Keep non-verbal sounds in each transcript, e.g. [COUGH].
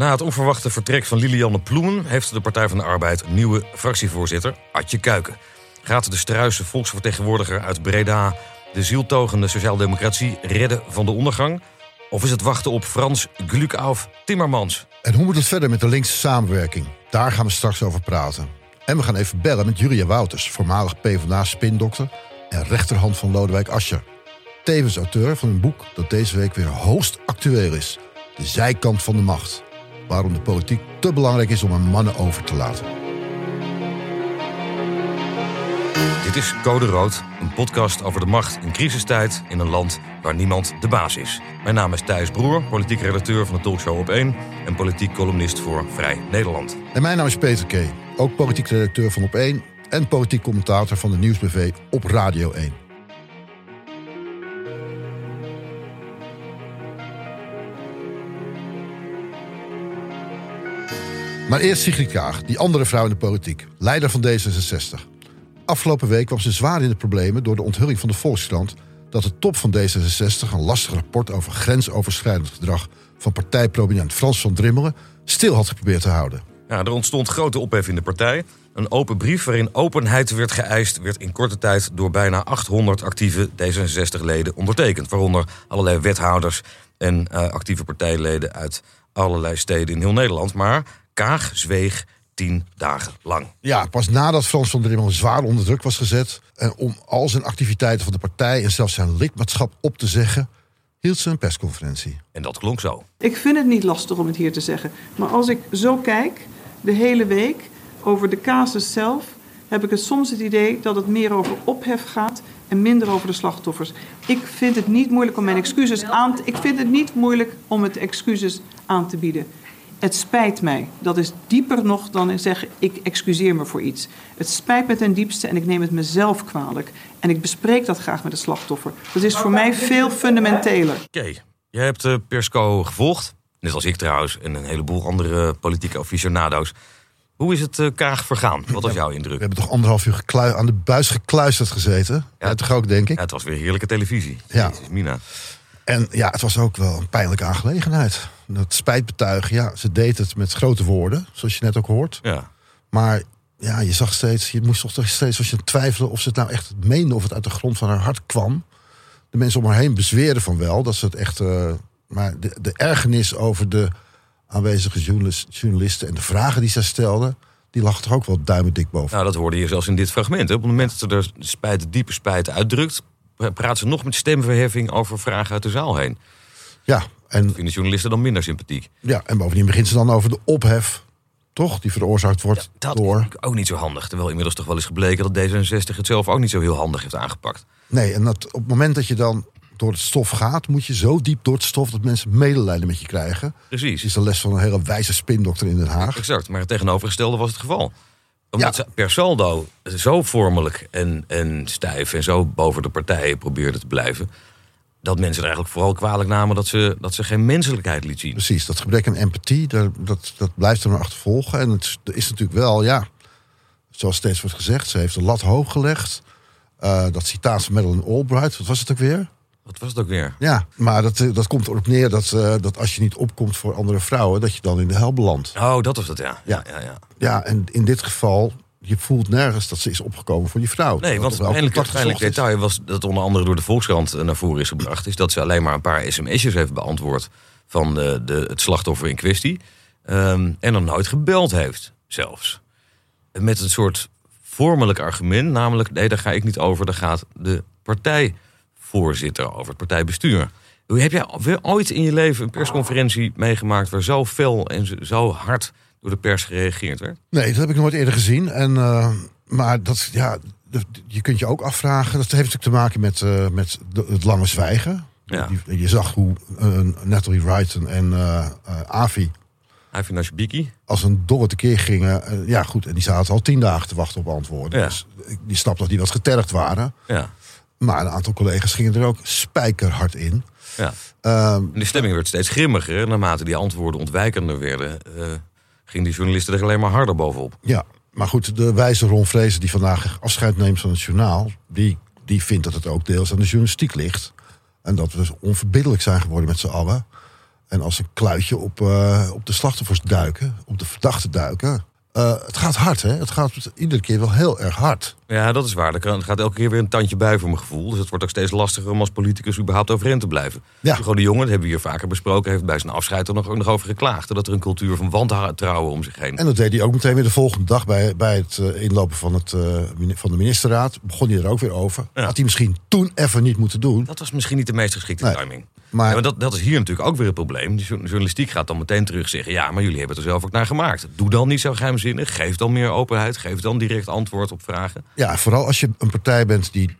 Na het onverwachte vertrek van Lilianne Ploemen heeft de Partij van de Arbeid nieuwe fractievoorzitter, Adje Kuiken. Gaat de struise volksvertegenwoordiger uit Breda de zieltogende sociaaldemocratie redden van de ondergang? Of is het wachten op Frans Glukauf Timmermans? En hoe moet het verder met de linkse samenwerking? Daar gaan we straks over praten. En we gaan even bellen met Julia Wouters, voormalig PvdA-spindokter en rechterhand van Lodewijk Asscher. Tevens auteur van een boek dat deze week weer hoogst actueel is. De zijkant van de macht. Waarom de politiek te belangrijk is om aan mannen over te laten. Dit is Code Rood, een podcast over de macht in crisistijd in een land waar niemand de baas is. Mijn naam is Thijs Broer, politiek redacteur van de talkshow Op 1 en politiek columnist voor Vrij Nederland. En mijn naam is Peter K., ook politiek redacteur van Op 1 en politiek commentator van de Nieuwsbv op Radio 1. Maar eerst Sigrid Kaag, die andere vrouw in de politiek, leider van D66. Afgelopen week kwam ze zwaar in de problemen door de onthulling van de Volkskrant dat de top van D66 een lastig rapport over grensoverschrijdend gedrag van partijprominent Frans van Drimmelen stil had geprobeerd te houden. Ja, er ontstond grote ophef in de partij. Een open brief waarin openheid werd geëist, werd in korte tijd door bijna 800 actieve D66-leden ondertekend. Waaronder allerlei wethouders en uh, actieve partijleden uit allerlei steden in heel Nederland. Maar Kaag zweeg tien dagen lang. Ja, pas nadat Frans van Drimmel zwaar onder druk was gezet... en om al zijn activiteiten van de partij en zelfs zijn lidmaatschap op te zeggen... hield ze een persconferentie. En dat klonk zo. Ik vind het niet lastig om het hier te zeggen. Maar als ik zo kijk, de hele week, over de casus zelf... heb ik het soms het idee dat het meer over ophef gaat en minder over de slachtoffers. Ik vind het niet moeilijk om mijn excuses aan te... Ik vind het niet moeilijk om het excuses aan te bieden. Het spijt mij. Dat is dieper nog dan zeggen ik excuseer me voor iets. Het spijt me ten diepste en ik neem het mezelf kwalijk. En ik bespreek dat graag met het slachtoffer. Dat is voor mij veel fundamenteler. Oké, okay. jij hebt de Persco gevolgd. Net als ik trouwens en een heleboel andere politieke aficionado's. Hoe is het uh, Kaag vergaan? Wat was jouw indruk? We hebben toch anderhalf uur aan de buis gekluisterd gezeten. Ja, toch ook, denk ik? Ja, het was weer heerlijke televisie. Ja. Jezus, Mina. En ja, het was ook wel een pijnlijke aangelegenheid. Dat spijtbetuigen, ja, ze deed het met grote woorden, zoals je net ook hoort. Ja. Maar ja, je zag steeds, je moest toch steeds als je twijfelde of ze het nou echt meende, of het uit de grond van haar hart kwam. De mensen om haar heen bezweren van wel, dat ze het echt. Uh, maar de, de ergernis over de aanwezige journalisten en de vragen die zij stelden, die lag er ook wel duimen dik boven. Nou, dat hoorde je zelfs in dit fragment. Hè? Op het moment dat ze er spijt, diepe spijt uitdrukt, praat ze nog met stemverheffing over vragen uit de zaal heen. Ja, en vinden journalisten dan minder sympathiek. Ja, en bovendien begint ze dan over de ophef, toch? Die veroorzaakt wordt ja, dat door. ook niet zo handig. Terwijl inmiddels toch wel is gebleken dat D66 het zelf ook niet zo heel handig heeft aangepakt. Nee, en dat, op het moment dat je dan door het stof gaat, moet je zo diep door het stof dat mensen medelijden met je krijgen. Precies. Dat is de les van een hele wijze spindokter in Den Haag. Exact, maar het tegenovergestelde was het geval omdat ja. ze per saldo zo vormelijk en, en stijf en zo boven de partijen probeerden te blijven. Dat mensen er eigenlijk vooral kwalijk namen dat ze, dat ze geen menselijkheid liet zien. Precies, dat gebrek aan empathie, dat, dat, dat blijft er maar achtervolgen. En het is natuurlijk wel, ja, zoals steeds wordt gezegd, ze heeft de lat hoog gelegd. Uh, dat citaat van Madeleine Albright, wat was het ook weer? Wat was het ook weer? Ja, maar dat, eh, dat komt erop neer dat, uh, dat als je niet opkomt voor andere vrouwen, dat je dan in de hel belandt. Oh, dat was het, ja. Ja, ja, ja. ja en in dit geval, je voelt nergens dat ze is opgekomen voor die vrouw. Nee, want het uiteindelijk detail was dat onder andere door de Volkskrant eh, naar voren is gebracht, is dat ze alleen maar een paar sms'jes heeft beantwoord van de, de, het slachtoffer in kwestie. Um, en dan nooit gebeld heeft, zelfs. Met een soort vormelijk argument, namelijk nee, daar ga ik niet over, daar gaat de partij voorzitter over het partijbestuur. Heb jij ooit in je leven een persconferentie meegemaakt waar zo fel en zo hard door de pers gereageerd werd? Nee, dat heb ik nooit eerder gezien. En, uh, maar dat, ja, je kunt je ook afvragen. Dat heeft natuurlijk te maken met, uh, met het lange zwijgen. Ja. Je, je zag hoe uh, Natalie Wright en Avi. Avi Nashbiki. Als een dolle tekeer gingen. ja, goed. En die zaten al tien dagen te wachten op antwoorden. Ja. Dus die snap dat die wat getergd waren. Ja. Maar een aantal collega's gingen er ook spijkerhard in. Ja. Um, de stemming werd steeds grimmiger. Naarmate die antwoorden ontwijkender werden, uh, gingen die journalisten er alleen maar harder bovenop. Ja, maar goed, de wijze Ron Vrezen die vandaag afscheid neemt van het journaal, die, die vindt dat het ook deels aan de journalistiek ligt. En dat we onverbiddelijk zijn geworden met z'n allen. En als een kluitje op, uh, op de slachtoffers duiken, op de verdachten duiken. Uh, het gaat hard, hè? Het gaat iedere keer wel heel erg hard. Ja, dat is waar. Er gaat elke keer weer een tandje bij voor mijn gevoel. Dus het wordt ook steeds lastiger om als politicus überhaupt overeind te blijven. Ja. De jongen, dat hebben we hier vaker besproken, heeft bij zijn afscheid er nog, ook nog over geklaagd. Dat er een cultuur van wantrouwen om zich heen. En dat deed hij ook meteen weer de volgende dag bij, bij het uh, inlopen van, het, uh, van de ministerraad. Begon hij er ook weer over. Ja. Had hij misschien toen even niet moeten doen. Dat was misschien niet de meest geschikte nee. timing. Maar, ja, dat, dat is hier natuurlijk ook weer het probleem. De journalistiek gaat dan meteen terug zeggen: ja, maar jullie hebben het er zelf ook naar gemaakt. Doe dan niet zo geheimzinnig. Geef dan meer openheid. Geef dan direct antwoord op vragen. Ja, vooral als je een partij bent die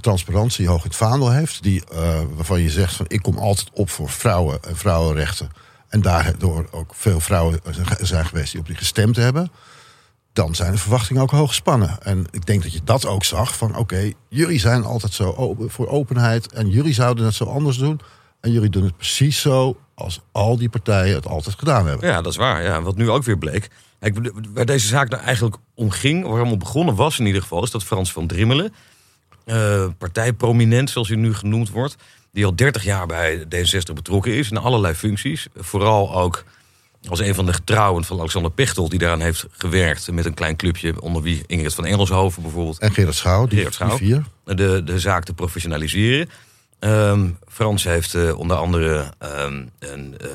transparantie hoog in het vaandel heeft. Die, uh, waarvan je zegt: van ik kom altijd op voor vrouwen en vrouwenrechten. En daardoor ook veel vrouwen zijn geweest die op die gestemd hebben dan zijn de verwachtingen ook hoog gespannen. En ik denk dat je dat ook zag van oké, jullie zijn altijd zo open voor openheid en jullie zouden het zo anders doen. En jullie doen het precies zo als al die partijen het altijd gedaan hebben. Ja, dat is waar. Ja, wat nu ook weer bleek. waar deze zaak nou eigenlijk om ging, waarom het begonnen was in ieder geval, is dat Frans van Drimmelen, uh, partijprominent zoals hij nu genoemd wordt, die al 30 jaar bij D66 betrokken is in allerlei functies. Vooral ook als een van de getrouwen van Alexander Pechtel... die daaraan heeft gewerkt met een klein clubje... onder wie Ingrid van Engelshoven bijvoorbeeld. En Gerard Schouw, die, Gerard Schouw, vier. De, de zaak te professionaliseren. Um, Frans heeft uh, onder andere um, een, uh,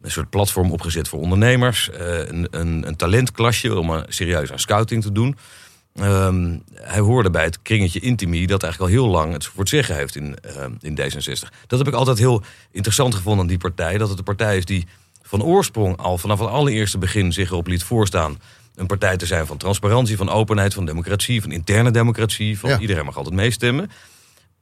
een soort platform opgezet voor ondernemers. Uh, een, een, een, talentklasje om serieus aan scouting te doen. Um, hij hoorde bij het kringetje Intimi dat eigenlijk al heel lang het voor het zeggen heeft in, in D66. Dat heb ik altijd heel interessant gevonden aan die partij. Dat het een partij is die van oorsprong al vanaf het allereerste begin zich erop liet voorstaan een partij te zijn van transparantie, van openheid, van democratie, van interne democratie, van iedereen mag altijd meestemmen.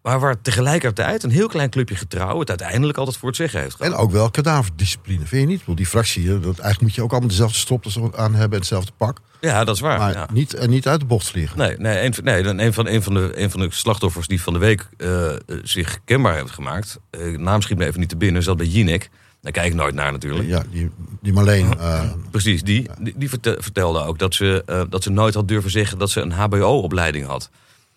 Maar waar tegelijkertijd een heel klein clubje getrouw het uiteindelijk altijd voor het zeggen heeft gehad. En ook wel kadaverdiscipline, vind je niet? Want die fractie, dat, eigenlijk moet je ook allemaal dezelfde stropdas aan hebben en hetzelfde pak. Ja, dat is waar. Maar niet, en niet uit de bocht vliegen. Nee, nee, een, nee een, van, een, van de, een van de slachtoffers die van de week uh, zich kenbaar heeft gemaakt, uh, naam schiet me even niet te binnen, zat bij Jinek. Daar kijk ik nooit naar natuurlijk. Ja, die, die Marleen. Uh, [LAUGHS] Precies, die, die, die, vertelde ook dat ze, uh, dat ze nooit had durven zeggen dat ze een HBO-opleiding had.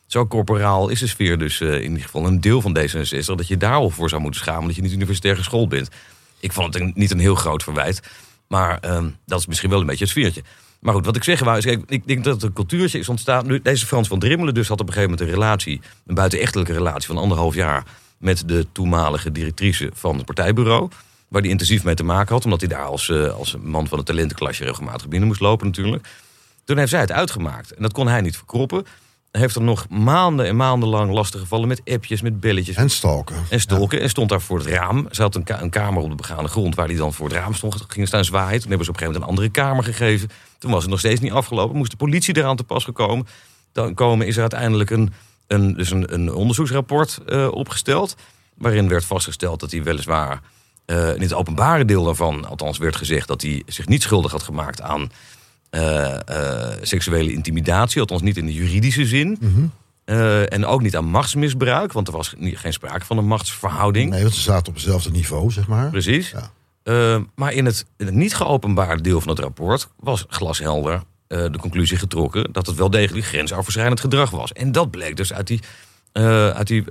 Zo corporaal is de sfeer dus uh, in ieder geval een deel van D66. Dat je daar al voor zou moeten schamen dat je niet universitair geschoold bent. Ik vond het een, niet een heel groot verwijt. Maar ehm, dat is misschien wel een beetje het sfeertje. Maar goed, wat ik zeg wou is, kijk, ik denk dat het een cultuurtje is ontstaan. Nu, deze Frans van Drimmelen dus had op een gegeven moment een relatie, een buitenechtelijke relatie van anderhalf jaar met de toenmalige directrice van het partijbureau. Waar hij intensief mee te maken had. Omdat hij daar als, uh, als man van het talentenklasje regelmatig binnen moest lopen natuurlijk. Toen heeft zij het uitgemaakt. En dat kon hij niet verkroppen. Hij heeft er nog maanden en maanden lang lastig gevallen met appjes, met belletjes. En stalken. En stalken. En stond daar voor het raam. Ze had een, een, kamer op de begane grond waar hij dan voor het raam stond. Ging staan zwaaien. Toen hebben ze op een gegeven moment een andere kamer gegeven. Toen was het nog steeds niet afgelopen. Moest de politie eraan te pas gekomen. Dan komen is er uiteindelijk een, een, dus een, een onderzoeksrapport uh, opgesteld. Waarin werd vastgesteld dat hij weliswaar uh, in het openbare deel daarvan, althans werd gezegd dat hij zich niet schuldig had gemaakt aan uh, uh, seksuele intimidatie, althans niet in de juridische zin. Mm -hmm. en ook niet aan machtsmisbruik, want er was niet, geen sprake van een machtsverhouding. Nee, want ze zaten op hetzelfde niveau, zeg maar. Precies. Ja. maar in het, in het niet geopenbaarde deel van het rapport was glashelder de conclusie getrokken dat het wel degelijk grensoverschrijdend gedrag was. En dat bleek dus uit die, uit die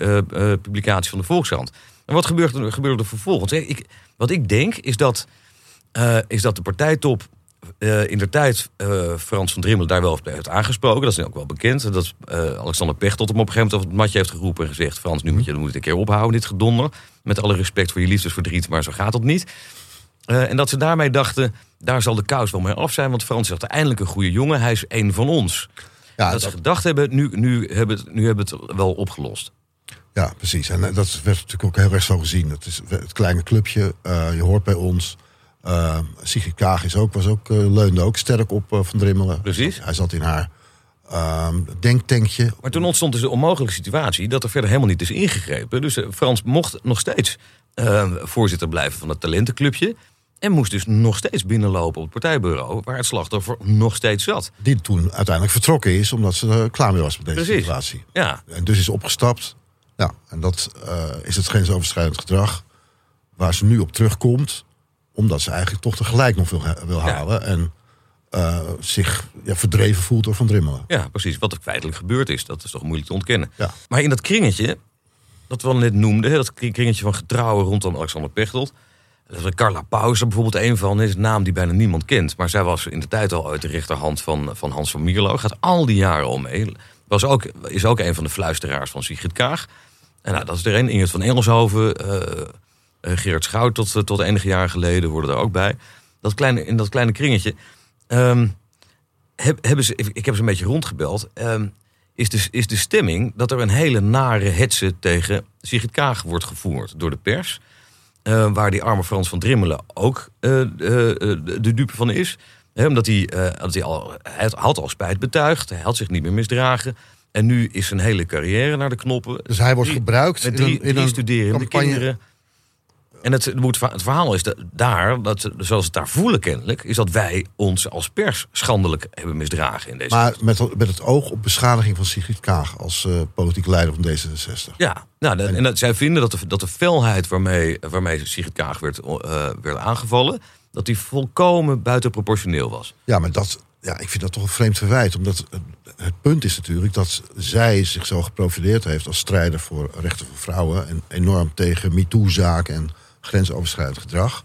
publicatie van de Volkskrant. En wat gebeurt er, gebeurde er vervolgens? Ik, wat ik denk is dat, uh, is dat de partijtop uh, in de tijd uh, Frans van Drimmel daar wel heeft aangesproken. Dat is ook wel bekend. Dat Alexander Pechtold hem op een gegeven moment op het matje heeft geroepen en gezegd... Frans, nu moet je, moet een keer ophouden, dit gedonder. Met alle respect voor je liefdesverdriet, maar zo gaat dat niet. en dat ze daarmee dachten, daar zal de kous wel mee af zijn. Want Frans is eindelijk een goede jongen, hij is een van ons. Ja, dat, dat ze gedacht hebben, nu, nu, hebben, nu hebben we het wel opgelost. Ja, precies. En eh, dat werd natuurlijk ook heel erg zo gezien. Het is het kleine clubje, uh, je hoort bij ons. Uh, Sigrid Kaag is ook, was ook, uh, leunde ook sterk op Van Drimmelen. Precies. Hij zat in haar uh, denktankje. Maar toen ontstond dus de onmogelijke situatie dat er verder helemaal niet is ingegrepen. Dus Frans mocht nog steeds voorzitter blijven van het talentenclubje. En moest dus nog steeds binnenlopen op het partijbureau... waar het slachtoffer nog steeds zat. Die toen uiteindelijk vertrokken is... omdat ze klaar mee was met deze Precies. situatie. Ja. En dus is opgestapt. Ja, en dat uh, is het grensoverschrijdend gedrag waar ze nu op terugkomt, omdat ze eigenlijk toch tegelijk nog wil, wil halen. Ja. En uh, zich ja, verdreven voelt door Van Drimmelen. Ja, precies. Wat er feitelijk gebeurd is, dat is toch moeilijk te ontkennen. Ja. Maar in dat kringetje, dat we al net noemden, dat kringetje van getrouwen rondom Alexander Pechtold, Carla Paus er bijvoorbeeld een van, is een naam die bijna niemand kent. Maar zij was in de tijd al uit de rechterhand van, van Hans van Mierlo. Gaat al die jaren al mee. Was ook, is ook een van de fluisteraars van Sigrid Kaag. En nou, dat is er een. Ingrid van Engelshoven, uh, Gerard Schout tot, tot enige jaren geleden worden er ook bij. Dat kleine, in dat kleine kringetje. Um, heb, hebben ze, ik heb ze een beetje rondgebeld. Um, is, de, is de stemming dat er een hele nare hetze tegen Sigrid Kaag wordt gevoerd door de pers. Waar die arme Frans van Drimmelen ook de dupe van is. Omdat hij, dat hij, al, hij had al spijt betuigd. Hij had zich niet meer misdragen. En nu is zijn hele carrière naar de knoppen. Dus hij wordt gebruikt met drie, in een, studerende campagne. kinderen. En het, het verhaal is dat daar, dat, zoals het daar voelen kennelijk, is dat wij ons als pers schandelijk hebben misdragen in deze. Maar met, met het oog op beschadiging van Sigrid Kaag als uh, politieke leider van D66. Ja, nou, en, en dat, zij vinden dat de, dat de felheid waarmee, waarmee Sigrid Kaag werd, uh, werd aangevallen, dat die volkomen buitenproportioneel was. Ja, maar dat, ja, ik vind dat toch een vreemd verwijt. Omdat het punt is natuurlijk dat zij zich zo geprofileerd heeft als strijder voor rechten voor vrouwen. En enorm tegen MeToo-zaken en grensoverschrijdend gedrag.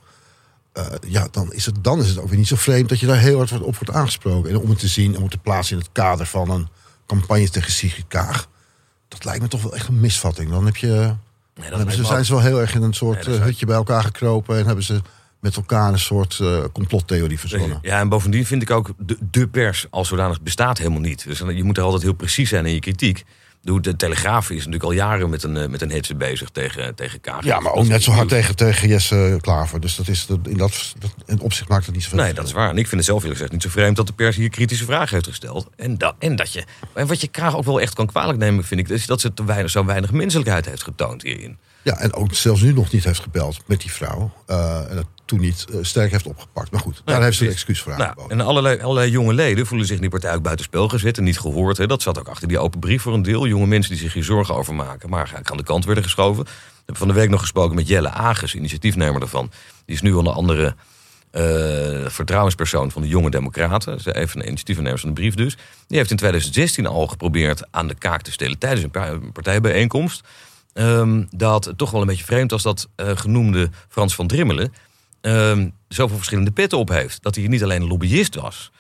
Uh, ja, dan is, het, dan is het ook weer niet zo vreemd dat je daar heel hard op wordt aangesproken. En om het te zien, om het te plaatsen in het kader van een campagne tegen Sigrid Kaag. Dat lijkt me toch wel echt een misvatting. Dan heb je. Nee, dan hebben ze, zijn ze wel heel erg in een soort nee, hutje bij elkaar gekropen. En hebben ze met elkaar een soort uh, complottheorie verzonnen. Ja, en bovendien vind ik ook de, de pers als zodanig bestaat helemaal niet. Dus je moet er altijd heel precies zijn in je kritiek. De Telegraaf is natuurlijk al jaren met een, eh, met een hitse bezig tegen, tegen Kaag. Ja, maar ook net zo hard tegen, tegen Jesse Klaver. Dus dat is, in, dat, in opzicht maakt het niet zoveel. Nee, dat is waar. En ik vind het zelf eerlijk gezegd niet zo vreemd dat de pers hier kritische vragen heeft gesteld. En, dat, en, dat je, en wat je Kaag ook wel echt kan kwalijk nemen, vind ik, is dat ze te weinig, zo weinig menselijkheid heeft getoond hierin. Ja, en ook zelfs nu nog niet heeft gebeld met die vrouw. Uh, en dat toen niet uh, sterk heeft opgepakt. Maar goed, daar heeft ze een excuus voor nou, En allerlei, allerlei jonge leden voelen zich in die partij ook buitenspel gezet en niet gehoord. Hè. Dat zat ook achter die open brief voor een deel. Jonge mensen die zich hier zorgen over maken, maar eigenlijk aan de kant werden geschoven. Ik heb van de week nog gesproken met Jelle Ages, initiatiefnemer daarvan. Die is nu onder andere uh, vertrouwenspersoon van de Jonge Democraten. Ze heeft een initiatiefnemer van de brief dus. Die heeft in 2016 al geprobeerd aan de kaak te stellen tijdens een partijbijeenkomst. Um, dat het toch wel een beetje vreemd was dat uh, genoemde Frans van Drimmelen um, zoveel verschillende petten op heeft. Dat hij niet alleen lobbyist was,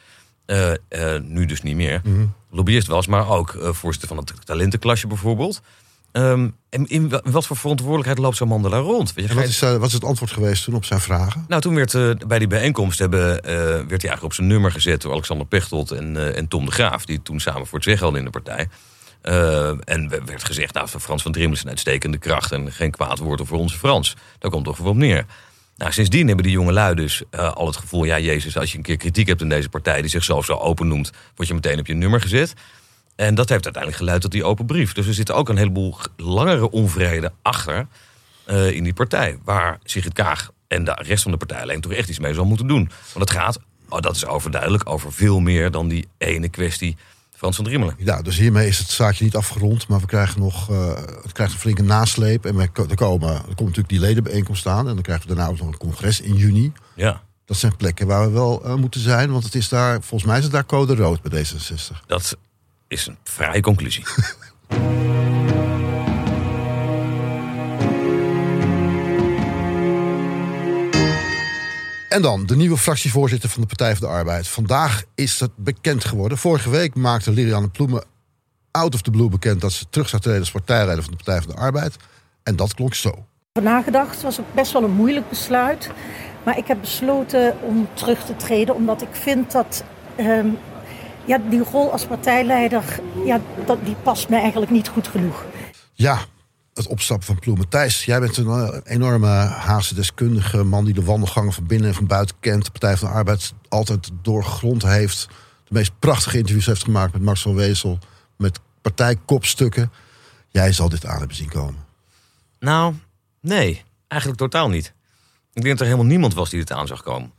uh, uh, nu dus niet meer, mm -hmm. lobbyist was, maar ook uh, voorzitter van het talentenklasje bijvoorbeeld. Um, en in wat voor verantwoordelijkheid loopt zo'n man daar rond? Weet je, wat, is, wat is het antwoord geweest toen op zijn vragen? Nou, toen werd bij die bijeenkomst hebben, werd hij eigenlijk op zijn nummer gezet door Alexander Pechtold en, en Tom de Graaf, die toen samen voor het zeggen hadden in de partij. Uh, en werd gezegd, nou, Frans van Drimmel is een uitstekende kracht en geen kwaad woord voor onze Frans. Daar komt toch voor op neer. Nou, sindsdien hebben die jonge lui dus uh, al het gevoel... ja, Jezus, als je een keer kritiek hebt in deze partij... die zichzelf zo open noemt, word je meteen op je nummer gezet. En dat heeft uiteindelijk geleid tot die open brief. Dus er zit ook een heleboel langere onvrede achter uh, in die partij... waar Sigrid Kaag en de rest van de partij alleen toch echt iets mee zal moeten doen. Want het gaat, oh, dat is overduidelijk, over veel meer dan die ene kwestie Frans van Driemelen. Ja, dus hiermee is het zaakje niet afgerond, maar we krijgen nog uh, het krijgt een flinke nasleep. En we, er, komen, er komt natuurlijk die ledenbijeenkomst aan. En dan krijgen we daarna ook nog een congres in juni. Ja. Dat zijn plekken waar we wel uh, moeten zijn, want het is daar, volgens mij is het daar code rood bij D66. Dat is een vrije conclusie. [LAUGHS] En dan de nieuwe fractievoorzitter van de Partij van de Arbeid. Vandaag is het bekend geworden. Vorige week maakte Liliane Ploemen out of the blue bekend dat ze terug zou treden als partijleider van de Partij van de Arbeid. En dat klonk zo. Nagedacht was ook best wel een moeilijk besluit. Maar ik heb besloten om terug te treden, omdat ik vind dat um, ja, die rol als partijleider, ja, dat, die past me eigenlijk niet goed genoeg. Ja, het opstappen van Ploemen. Thijs, jij bent een uh, enorme Haagse deskundige man die de wandelgangen van binnen en van buiten kent. De Partij van de Arbeid altijd doorgrond heeft. De meest prachtige interviews heeft gemaakt met Max van Wezel. Met partijkopstukken. Jij zal dit aan hebben zien komen. Nou, nee. Eigenlijk totaal niet. Ik denk dat er helemaal niemand was die dit aan zag komen.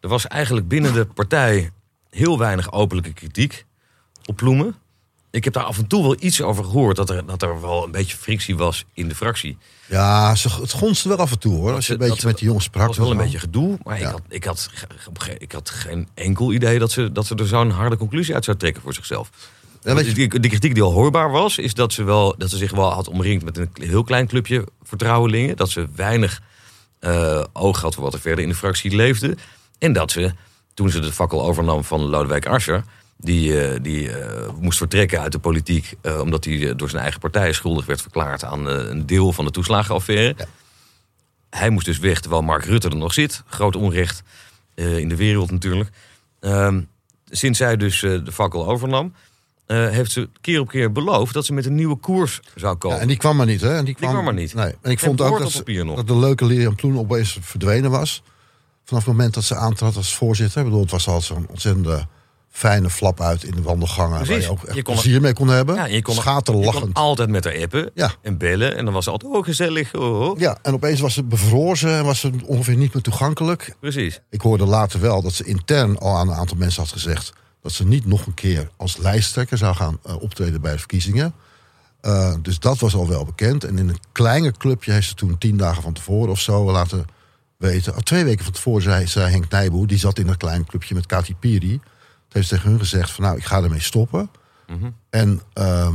Er was eigenlijk binnen de partij heel weinig openlijke kritiek op Ploemen ik heb daar af en toe wel iets over gehoord. Dat er, dat er wel een beetje frictie was in de fractie. Ja, het gonste wel af en toe hoor. Als je een beetje met die jongens sprak. Het was wel een beetje gedoe. Maar ja. ik, had, ik, had, ik had geen enkel idee dat ze, dat ze er zo'n harde conclusie uit zou trekken voor zichzelf. Ja, je... de, de kritiek die al hoorbaar was, is dat ze, wel, dat ze zich wel had omringd met een heel klein clubje vertrouwelingen. Dat ze weinig eh, oog had voor wat er verder in de fractie leefde. En dat ze, toen ze de fakkel overnam van Lodewijk Asscher... die, eh, die eh, moest vertrekken uit de politiek... eh, omdat hij door zijn eigen partij schuldig werd verklaard... aan een deel van de toeslagenaffaire. Hij moest dus weg, terwijl Mark Rutte er nog zit. Groot onrecht in de wereld natuurlijk. Ehm, sinds zij dus de fakkel overnam... heeft ze keer op keer beloofd dat ze met een nieuwe koers zou komen. Ja, en die kwam maar niet, hè? En die kwam, kwam maar niet. Nee. En ik Geen vond ook dat, ze- dat de leuke Lilian Ploen opeens verdwenen was. Vanaf het moment dat ze aantrad als voorzitter. Ik bedoel, het was al zo'n ontzettende fijne flap uit in de wandelgangen. Waar je ook echt Je kon er- plezier mee kon hebben. Ja, je kon, je Schaterlachend. kon altijd met haar appen Ja. en bellen. En dan was ze altijd, oh gezellig. Oh, oh. Ja, en opeens was ze bevrozen en was ze ongeveer niet meer toegankelijk. Precies. Ik hoorde later wel dat ze intern al aan een aantal mensen had gezegd... dat ze niet nog een keer als lijsttrekker zou gaan eh, optreden bij de verkiezingen. Eh, dus dat was al wel bekend. En in een kleiner clubje heeft ze toen tien dagen van tevoren of zo laten weten... Twee weken van tevoren zei, zei Henk Nijboer, die zat in dat klein clubje met Kati Piri... Heeft ze tegen hun gezegd van nou, ik ga ermee stoppen. En ehm,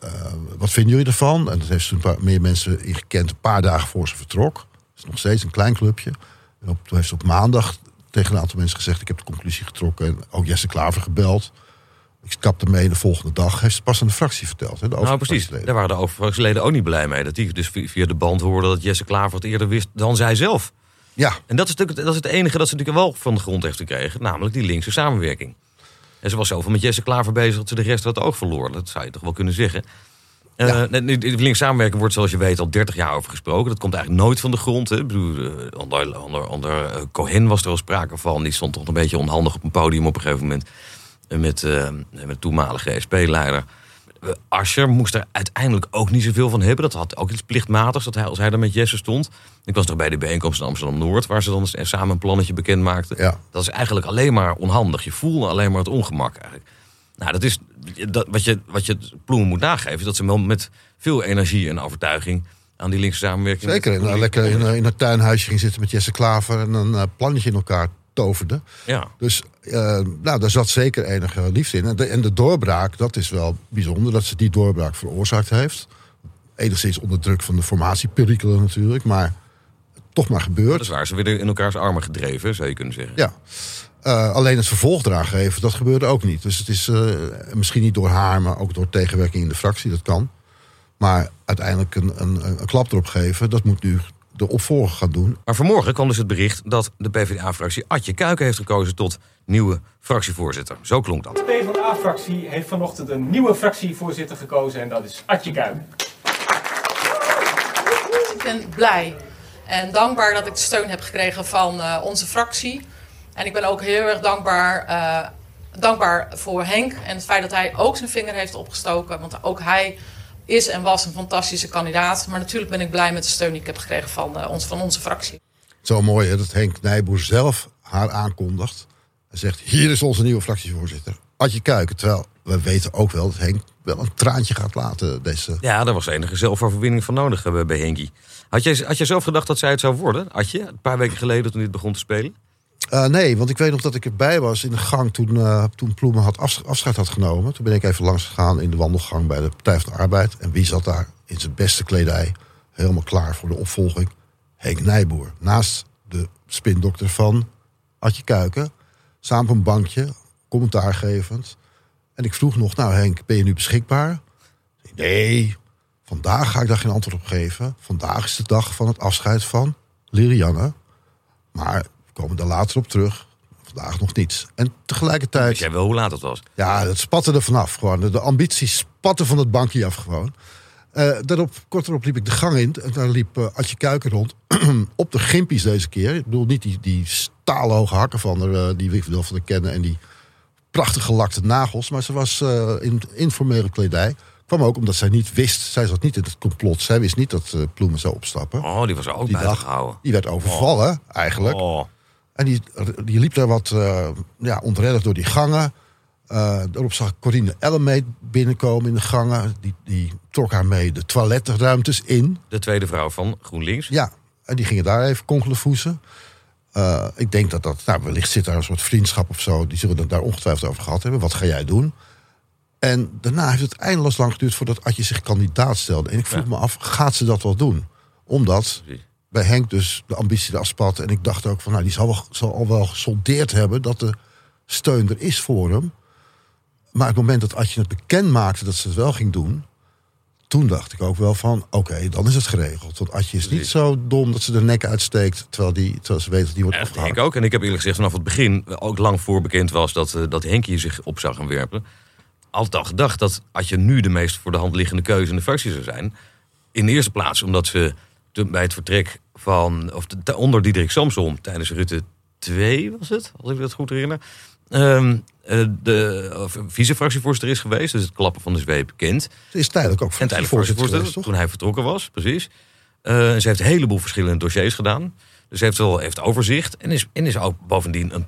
eh, wat vinden jullie ervan? En dat heeft ze een paar meer mensen in gekend een paar dagen voor ze vertrok. Het is nog steeds een klein clubje. En op, toen heeft ze op maandag tegen een aantal mensen gezegd... ik heb de conclusie getrokken. En ook Jesse Klaver gebeld. Ik stapte mee de volgende dag. Heeft ze pas aan de fractie verteld. Hè, de Nou precies, daar waren de overfractieleden ook niet blij mee. Dat die dus vi- via de band hoorden dat Jesse Klaver het eerder wist dan zij zelf. Ja, En dat is, natuurlijk, dat is het enige dat ze natuurlijk wel van de grond heeft gekregen. Namelijk die linkse samenwerking. En ze was zoveel met Jesse Klaver bezig dat ze de rest het oog verloor. Dat zou je toch wel kunnen zeggen. Eh, Ja. linkse samenwerking wordt zoals je weet al 30 jaar over gesproken. Dat komt eigenlijk nooit van de grond. Hè. Ik bedoel, eh, onder, onder, onder eh, Cohen was er al sprake van. Die stond toch een beetje onhandig op een podium op een gegeven moment. Met, met toenmalige SP-leider. Eh, Asscher moest er uiteindelijk ook niet zoveel van hebben. Dat had ook iets plichtmatigs, dat hij, als hij er met Jesse stond. Ik was nog bij de bijeenkomst in Amsterdam-Noord... waar ze dan samen een plannetje bekend maakten. Ja. Dat is eigenlijk alleen maar onhandig. Je voelde alleen maar het ongemak eigenlijk. Nou, dat is dat, wat, je, wat je Ploemen moet nageven... is dat ze wel met veel energie en overtuiging... aan die linkse samenwerking... zeker. Nou, lekker in, eh, in het tuinhuisje ging zitten met Jesse Klaver... en een eh, plannetje in elkaar toverde. Ja. Dus eh, nou, daar zat zeker enige liefde in. En de, en de doorbraak, dat is wel bijzonder dat ze die doorbraak veroorzaakt heeft. Enigszins onder druk van de formatieperikelen natuurlijk, maar toch maar Dat gebeurd. is waar. Ze werden in elkaars armen gedreven, zou je kunnen zeggen. Ja. Eh, alleen het vervolg eraan geven, dat gebeurde ook niet. Dus het is eh, misschien niet door haar, maar ook door tegenwerking in de fractie, dat kan. Maar uiteindelijk een, een, een klap erop geven, dat moet nu de opvolger gaan doen. Maar vanmorgen kwam dus het bericht dat de PvdA-fractie Adje Kuiken heeft gekozen tot nieuwe fractievoorzitter. Zo klonk dat. De PvdA-fractie heeft vanochtend een nieuwe fractievoorzitter gekozen en dat is Adje Kuiken. Ik ben blij en dankbaar dat ik de steun heb gekregen van eh, onze fractie. En ik ben ook heel erg dankbaar, eh, dankbaar voor Henk en het feit dat hij ook zijn vinger heeft opgestoken. Want ook hij is en was een fantastische kandidaat. Maar natuurlijk ben ik blij met de steun die ik heb gekregen van, eh, ons, van onze fractie. Zo mooi hè, dat Henk Nijboer zelf haar aankondigt. En zegt, hier is onze nieuwe fractievoorzitter. Adje Kuiken. Terwijl we weten ook wel dat Henk wel een traantje gaat laten. Deze... Ja, daar was enige zelfoverwinning van nodig eh, bij Henkie. Had jij, had jij zelf gedacht dat zij het zou worden, Adje? Een paar weken geleden toen dit begon te spelen? Eh, nee, want ik weet nog dat ik erbij was in de gang toen, eh toen Ploemen had afs- afscheid had genomen. Toen ben ik even langs gegaan in de wandelgang bij de Partij van de Arbeid. En wie zat daar in zijn beste kledij, helemaal klaar voor de opvolging? Henk Nijboer. Naast de spindokter van Adje Kuiken. Samen op een bankje, commentaar gevend. En ik vroeg nog, nou Henk, ben je nu beschikbaar? Nee, vandaag ga ik daar geen antwoord op geven. Vandaag is de dag van het afscheid van Lirianne. Maar komen daar later op terug. Vandaag nog niets. En tegelijkertijd, Weet jij wel hoe laat het was? ja, het spatte er vanaf. Gewoon. De, de ambitie spatte van het bankje af gewoon. Eh, daarop, kort erop liep ik de gang in. En daar liep eh Adje Kuiken rond. [CLEARS THROAT] op de gimpies deze keer. Ik bedoel niet die, die staalhoge hakken van haar, eh, die we wel van de kennen. En die prachtig gelakte nagels. Maar ze was in informele kledij. Kwam ook omdat zij niet wist. Zij zat niet in het complot. Zij wist niet dat Ploemen zou opstappen. Oh, die was ook Die dag. gehouden. Die werd overvallen, eigenlijk. Oh. En die, die liep daar wat eh ja, ontredderd door die gangen. Eh daarop zag ik Corine Ellemeet binnenkomen in de gangen. Die, die trok haar mee de toiletruimtes in. De tweede vrouw van GroenLinks. Ja, en die gingen daar even konkelevoesen. Eh ik denk dat dat, nou, wellicht zit daar een soort vriendschap of zo. Die zullen het daar ongetwijfeld over gehad hebben. Wat ga jij doen? En daarna heeft het eindeloos lang geduurd voordat Adje zich kandidaat stelde. En ik vroeg Ja. me af, gaat ze dat wel doen? Omdat bij Henk dus de ambitie eraf spat. En ik dacht ook van, nou, die zal, wel, zal al wel gesoldeerd hebben dat de steun er is voor hem. Maar het moment dat Adje het bekend maakte dat ze het wel ging doen, toen dacht ik ook wel van, oké, dan is het geregeld. Want Adje is niet zo dom dat ze de nek uitsteekt, terwijl, die, terwijl ze weet dat die wordt afgehaald. ik ook. En ik heb eerlijk gezegd vanaf het begin, ook lang voor bekend was dat, eh, dat Henk hier zich op zou gaan werpen. Altijd al gedacht dat als je nu de meest voor de hand liggende keuze in de fractie zou zijn. In de eerste plaats omdat ze bij het vertrek van, of te- onder Diederik Samsom tijdens Rutte 2 was het, als ik dat goed herinner. eh, de vice-fractievoorzitter is geweest, dus het klappen van de zweep kent. Ze is tijdelijk ook En tijdelijk voorzitter geweest, toch? toen hij vertrokken was, precies. Eh, ze heeft een heleboel verschillende dossiers gedaan. Dus ze heeft wel heeft overzicht. En is, en is ook bovendien een,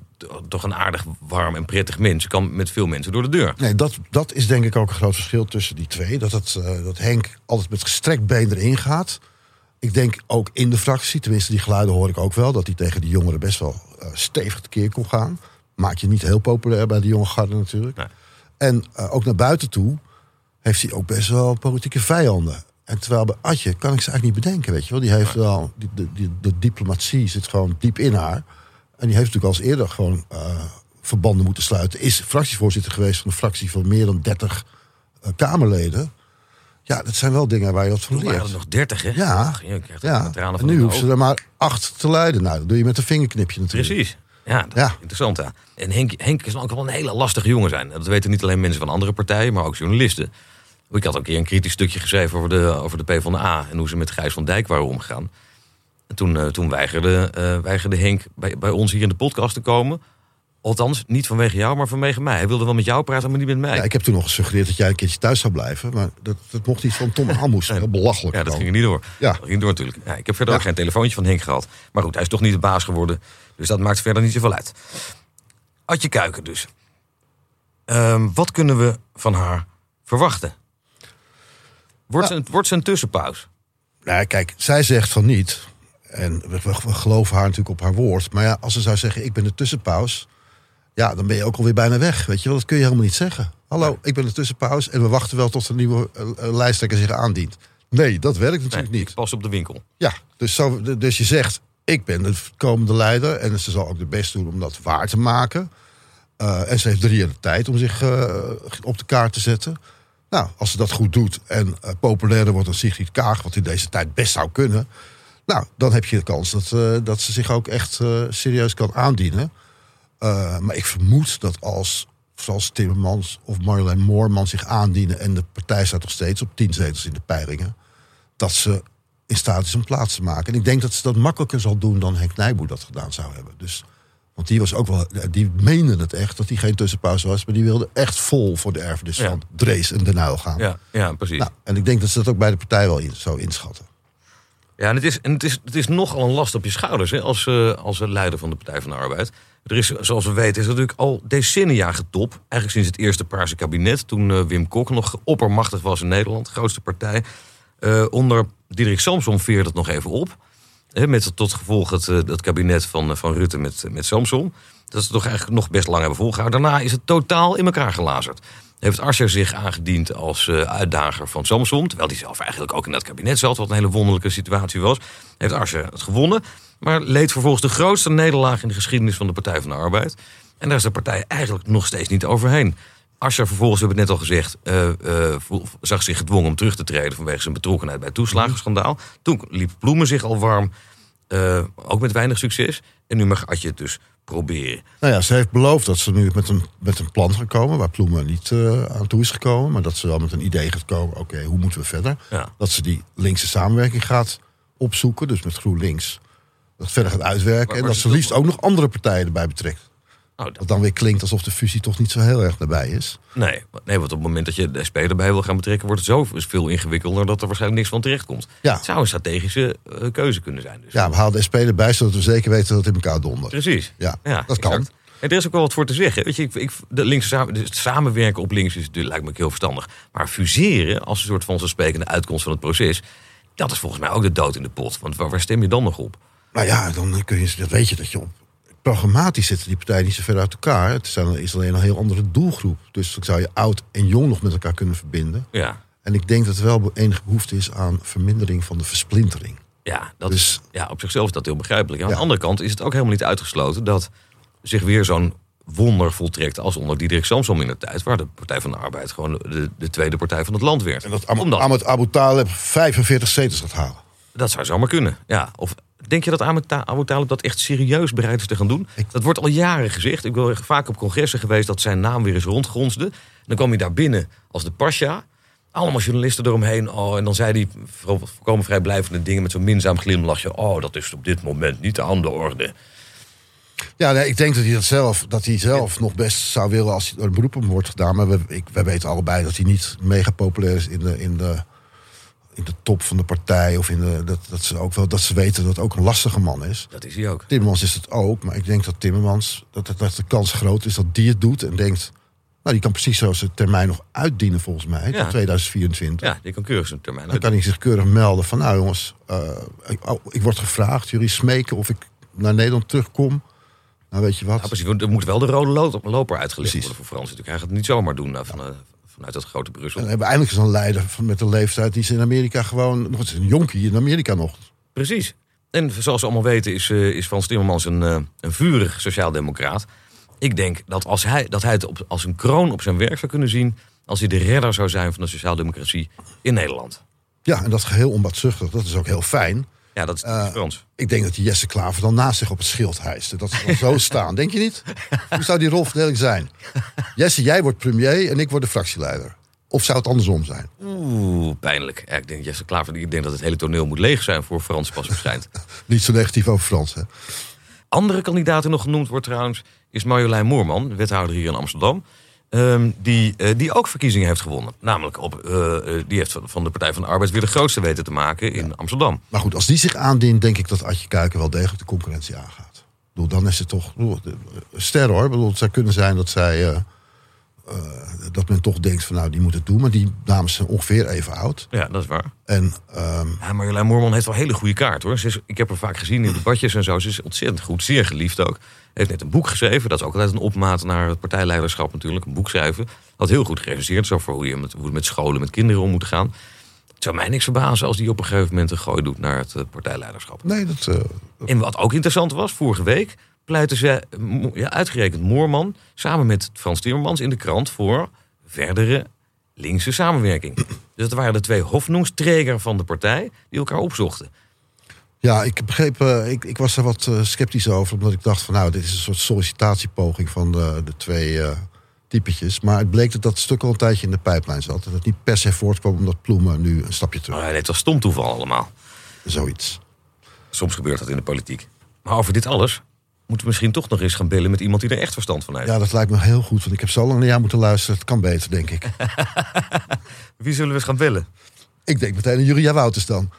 toch een aardig, warm en prettig mens. Ze kan met veel mensen door de deur. Nee, dat, dat is denk ik ook een groot verschil tussen die twee. Dat, het, eh, dat Henk altijd met gestrekt been erin gaat. Ik denk ook in de fractie, tenminste die geluiden hoor ik ook wel... dat hij tegen die jongeren best wel eh, stevig tekeer kon gaan. Maak je niet heel populair bij de jonge garde natuurlijk. Nee. En eh, ook naar buiten toe heeft hij ook best wel politieke vijanden. En terwijl bij Adje kan ik ze eigenlijk niet bedenken, weet je wel. Die heeft wel, die, de, die, de diplomatie zit gewoon diep in haar. En die heeft natuurlijk al eens eerder gewoon eh, verbanden moeten sluiten. Is fractievoorzitter geweest van een fractie van meer dan 30 eh, Kamerleden. Ja, dat zijn wel dingen waar je wat van Toen waren er leert. nog dertig, hè? Ja, Ach, je krijgt Ja, en nu hoeven ze er maar acht te leiden. Nou, dat doe je met een vingerknipje natuurlijk. Precies. Ja, dat Ja. is interessant. Ja. En Henk, Henk is ook wel een hele lastige jongen zijn. Dat weten niet alleen mensen van andere partijen, maar ook journalisten. Ik had ook een keer een kritisch stukje geschreven over de, over de PvdA en hoe ze met Gijs van Dijk waren omgegaan. En toen, eh, toen weigerde, eh, weigerde Henk bij, bij ons hier in de podcast te komen. Althans, niet vanwege jou, maar vanwege mij. Hij wilde wel met jou praten, maar niet met mij. Ja, ik heb toen nog gesuggereerd dat jij een keertje thuis zou blijven. Maar dat, dat mocht niet van Tom [LAUGHS] Aalmoes. Heel belachelijk. Ja, dat dan. ging er niet door. Ja. Dat ging niet door natuurlijk. Ja, ik heb verder ook geen telefoontje van Henk gehad. Maar goed, hij is toch niet de baas geworden. Dus dat maakt verder niet zoveel uit. Adje Kuiken dus. Ehm, wat kunnen we van haar verwachten? Wordt, ze, een, wordt ze een tussenpauze? Nou, kijk, zij zegt van niet. En we, we- we geloven haar natuurlijk op haar woord. Maar ja, als ze zou zeggen, ik ben de tussenpaus. Ja, dan ben je ook alweer bijna weg. Weet je wel, dat kun je helemaal niet zeggen. Hallo, ik ben de tussenpaus. En we wachten wel tot een nieuwe eh, eh, lijsttrekker zich aandient. Nee, dat werkt natuurlijk Nee, niet. pas op de winkel. Ja, dus, zo, dus je zegt, ik ben de komende leider. En ze zal ook de best doen om dat waar te maken. Eh, en ze heeft drie jaar de tijd om zich op de kaart te zetten. Nou, als ze dat goed doet en populairder wordt dan Sigrid Kaag... wat in deze tijd best zou kunnen... nou, dan heb je de kans dat, dat ze zich ook echt serieus kan aandienen. Eh, maar ik vermoed dat als, zoals Timmermans of Marjolein Moorman zich aandienen... en de partij staat nog steeds op tien zetels in de peilingen... dat ze in staat is om plaats te maken. En ik denk dat ze dat makkelijker zal doen dan Henk Nijboer dat gedaan zou hebben. Dus, want die was ook wel, die meende het echt dat hij geen tussenpauze was, maar die wilde echt vol voor de erfenis Ja. van Drees en Den Uyl gaan. Ja, ja precies. Nou, en ik denk dat ze dat ook bij de partij wel in, zo inschatten. Ja, en het is, en het is, het is nogal een last op je schouders hè, als, eh, als leider van de Partij van de Arbeid. Er is, zoals we weten, is er natuurlijk al decennia getop. Eigenlijk sinds het eerste Paarse kabinet, toen eh, Wim Kok nog oppermachtig was in Nederland, grootste partij. Eh, onder Diederik Samsom veerde het nog even op. Hè, met tot gevolg het, eh, het kabinet van, eh, van Rutte met, met Samsom. Dat ze toch eigenlijk nog best lang hebben volgehouden. Daarna is het totaal in elkaar gelazerd. Heeft Asscher zich aangediend als eh, uitdager van Samsom. Terwijl hij zelf eigenlijk ook in dat kabinet zat. Wat een hele wonderlijke situatie was. Heeft Asscher het gewonnen. Maar leed vervolgens de grootste nederlaag in de geschiedenis van de Partij van de Arbeid. En daar is de partij eigenlijk nog steeds niet overheen. Asscher vervolgens, we hebben het net al gezegd, eh, eh, zag zich gedwongen om terug te treden vanwege zijn betrokkenheid bij het toeslagenschandaal. Toen liep Ploemen zich al warm, eh, ook met weinig succes. En nu mag Adje het dus proberen. Nou ja, ze heeft beloofd dat ze nu met een, met een plan gaat komen... waar Ploemen niet aan toe is gekomen... maar dat ze wel met een idee gaat komen... oké, hoe moeten we verder? Ja. Dat ze die linkse samenwerking gaat opzoeken, dus met GroenLinks... dat verder gaat uitwerken... Maar- en dat ze liefst ook nog andere partijen erbij betrekt. Nou, dat- Wat dan weer klinkt alsof de fusie toch niet zo heel erg nabij is. nee, nee, want op het moment dat je de SP erbij wil gaan betrekken, wordt het zo veel ingewikkelder dat er waarschijnlijk niks van terecht komt. Ja. Het zou een strategische eh, keuze kunnen zijn. Dus. Ja, we halen de SP erbij zodat we zeker weten dat het in elkaar dondert. Precies. Ja, Ja, dat kan. exact. En er is ook wel wat voor te zeggen. Weet je, ik, ik, de linkse samen, het samenwerken op links is, lijkt me heel verstandig. Maar fuseren als een soort van sprekende uitkomst van het proces, dat is volgens mij ook de dood in de pot. Want waar, waar stem je dan nog op? Nou ja, dan kun je, dat weet je dat je op. Programmatisch zitten die partijen niet zo ver uit elkaar. Het zijn- is alleen een heel andere doelgroep. Dus dan zou je oud en jong nog met elkaar kunnen verbinden. Ja, En ik denk dat er wel enige behoefte is aan vermindering van de versplintering. Ja, dat Dus- is, ja, op zichzelf is dat heel begrijpelijk. Aan de andere kant is het ook helemaal niet uitgesloten dat zich weer zo'n wonder voltrekt als onder Diederik Samsom in de tijd, waar de Partij van de Arbeid gewoon de, de tweede partij van het land werd. En dat Am- Omdat- Ahmed Abu Talib 45 zetels gaat halen. Dat zou zomaar kunnen. Ja. Of denk je dat Abu Talib dat echt serieus bereid is te gaan doen? Dat wordt al jaren gezegd. Ik ben vaak op congressen geweest dat zijn naam weer eens rondgronsde. Dan kwam hij daar binnen als de pasja. Allemaal journalisten eromheen. Oh, en dan zei hij vo- volkomen vrijblijvende dingen met zo'n minzaam glimlachje. Oh, dat is op dit moment niet aan de orde. Ja, nee, ik denk dat hij dat zelf, dat hij zelf nog best zou willen als er een beroep wordt gedaan. Maar we, ik, wij weten allebei dat hij niet mega populair is in de, in de, in de top van de partij. Of in de, dat, dat, ze ook wel, dat ze weten dat het ook een lastige man is. Dat is hij ook. Timmermans is het ook, maar ik denk dat Timmermans, dat, dat, de kans groot is dat die het doet en denkt. Nou, die kan precies zo zijn termijn nog uitdienen volgens mij, Ja. tot 2024. Ja, die kan keurig zijn termijn Dan kan hij zich keurig melden van, nou jongens, eh, ik, oh, ik word gevraagd, jullie smeken of ik naar Nederland terugkom. Nou, weet je wat? Ja, precies. Want Er moet wel de rode lo- loper uitgelegd Precies. worden voor Frans. natuurlijk. Hij gaat het niet zomaar doen nou, van, eh, vanuit dat grote Brussel. En dan hebben we eindelijk eens een leider van, met een leeftijd die ze in Amerika gewoon, nog eens een jonkie in Amerika nog. Precies. En zoals we allemaal weten is, eh, is Frans Timmermans een, eh, een vurig sociaaldemocraat. Ik denk dat, als hij, dat hij het op, als een kroon op zijn werk zou kunnen zien... als hij de redder zou zijn van de sociaaldemocratie in Nederland. Ja, en dat geheel onbaatzuchtig, dat is ook heel fijn. Ja, dat is Eh, Frans. Ik denk dat die Jesse Klaver dan naast zich op het schild hijst. Dat ze dan zo [LAUGHS] staan. Denk je niet? Hoe zou die rolverdeling zijn? Jesse, jij wordt premier en ik word de fractieleider. Of zou het andersom zijn? Oeh, pijnlijk. Ja, ik denk, Jesse Klaver, ik denk dat het hele toneel moet leeg zijn voor Frans pas verschijnt. [LAUGHS] Niet zo negatief over Frans, hè? Andere kandidaat die nog genoemd wordt trouwens... is Marjolein Moorman, wethouder hier in Amsterdam. Ehm, die, eh, die ook verkiezingen heeft gewonnen. Namelijk, op, eh, eh, die heeft van- de Partij van de Arbeid weer de grootste weten te maken in Amsterdam. Maar goed, als die zich aandient, denk ik dat Adje Kuiken wel degelijk de concurrentie aangaat. Bedoel, dan is het toch bedoel, ster hoor. Bedoel, het zou kunnen zijn dat zij. Eh, dat men toch denkt van nou, die moet het doen. Maar die dames zijn ongeveer even oud. Ja, dat is waar. En ehm, Ja, Marjolein Moorman heeft wel een hele goede kaart hoor. Ze is, ik heb haar vaak gezien in debatjes en zo. Ze is ontzettend goed, zeer geliefd ook. Heeft net een boek geschreven. Dat is ook altijd een opmaat naar het partijleiderschap natuurlijk. Een boek schrijven. Had heel goed gerecenseerd. Zo voor hoe je met, hoe met scholen, met kinderen om moet gaan. Het zou mij niks verbazen als die op een gegeven moment een gooi doet naar het eh, partijleiderschap. nee, dat. eh, En wat ook interessant was, vorige week pleitte ze, mo- ja, uitgerekend Moorman, samen met Frans Timmermans in de krant voor verdere linkse samenwerking. [CLEARS THROAT] Dus dat waren de twee hofnoemstreger van de partij die elkaar opzochten. Ja, ik begreep, eh, ik, ik was er wat eh, sceptisch over, omdat ik dacht van nou, dit is een soort sollicitatiepoging van de, de twee eh typetjes. Maar het bleek dat dat stuk al een tijdje in de pijplijn zat. En dat het niet per se voortkwam omdat Ploemen nu een stapje terug. Maar nee, het was stom toeval allemaal. Zoiets. Soms gebeurt dat in de politiek. Maar over dit alles moeten we misschien toch nog eens gaan bellen met iemand die er echt verstand van heeft. Ja, dat lijkt me heel goed, want ik heb zo lang naar jou moeten luisteren. Het kan beter, denk ik. [LAUGHS] Wie zullen we eens gaan bellen? ik denk meteen aan Julia Wouters dan.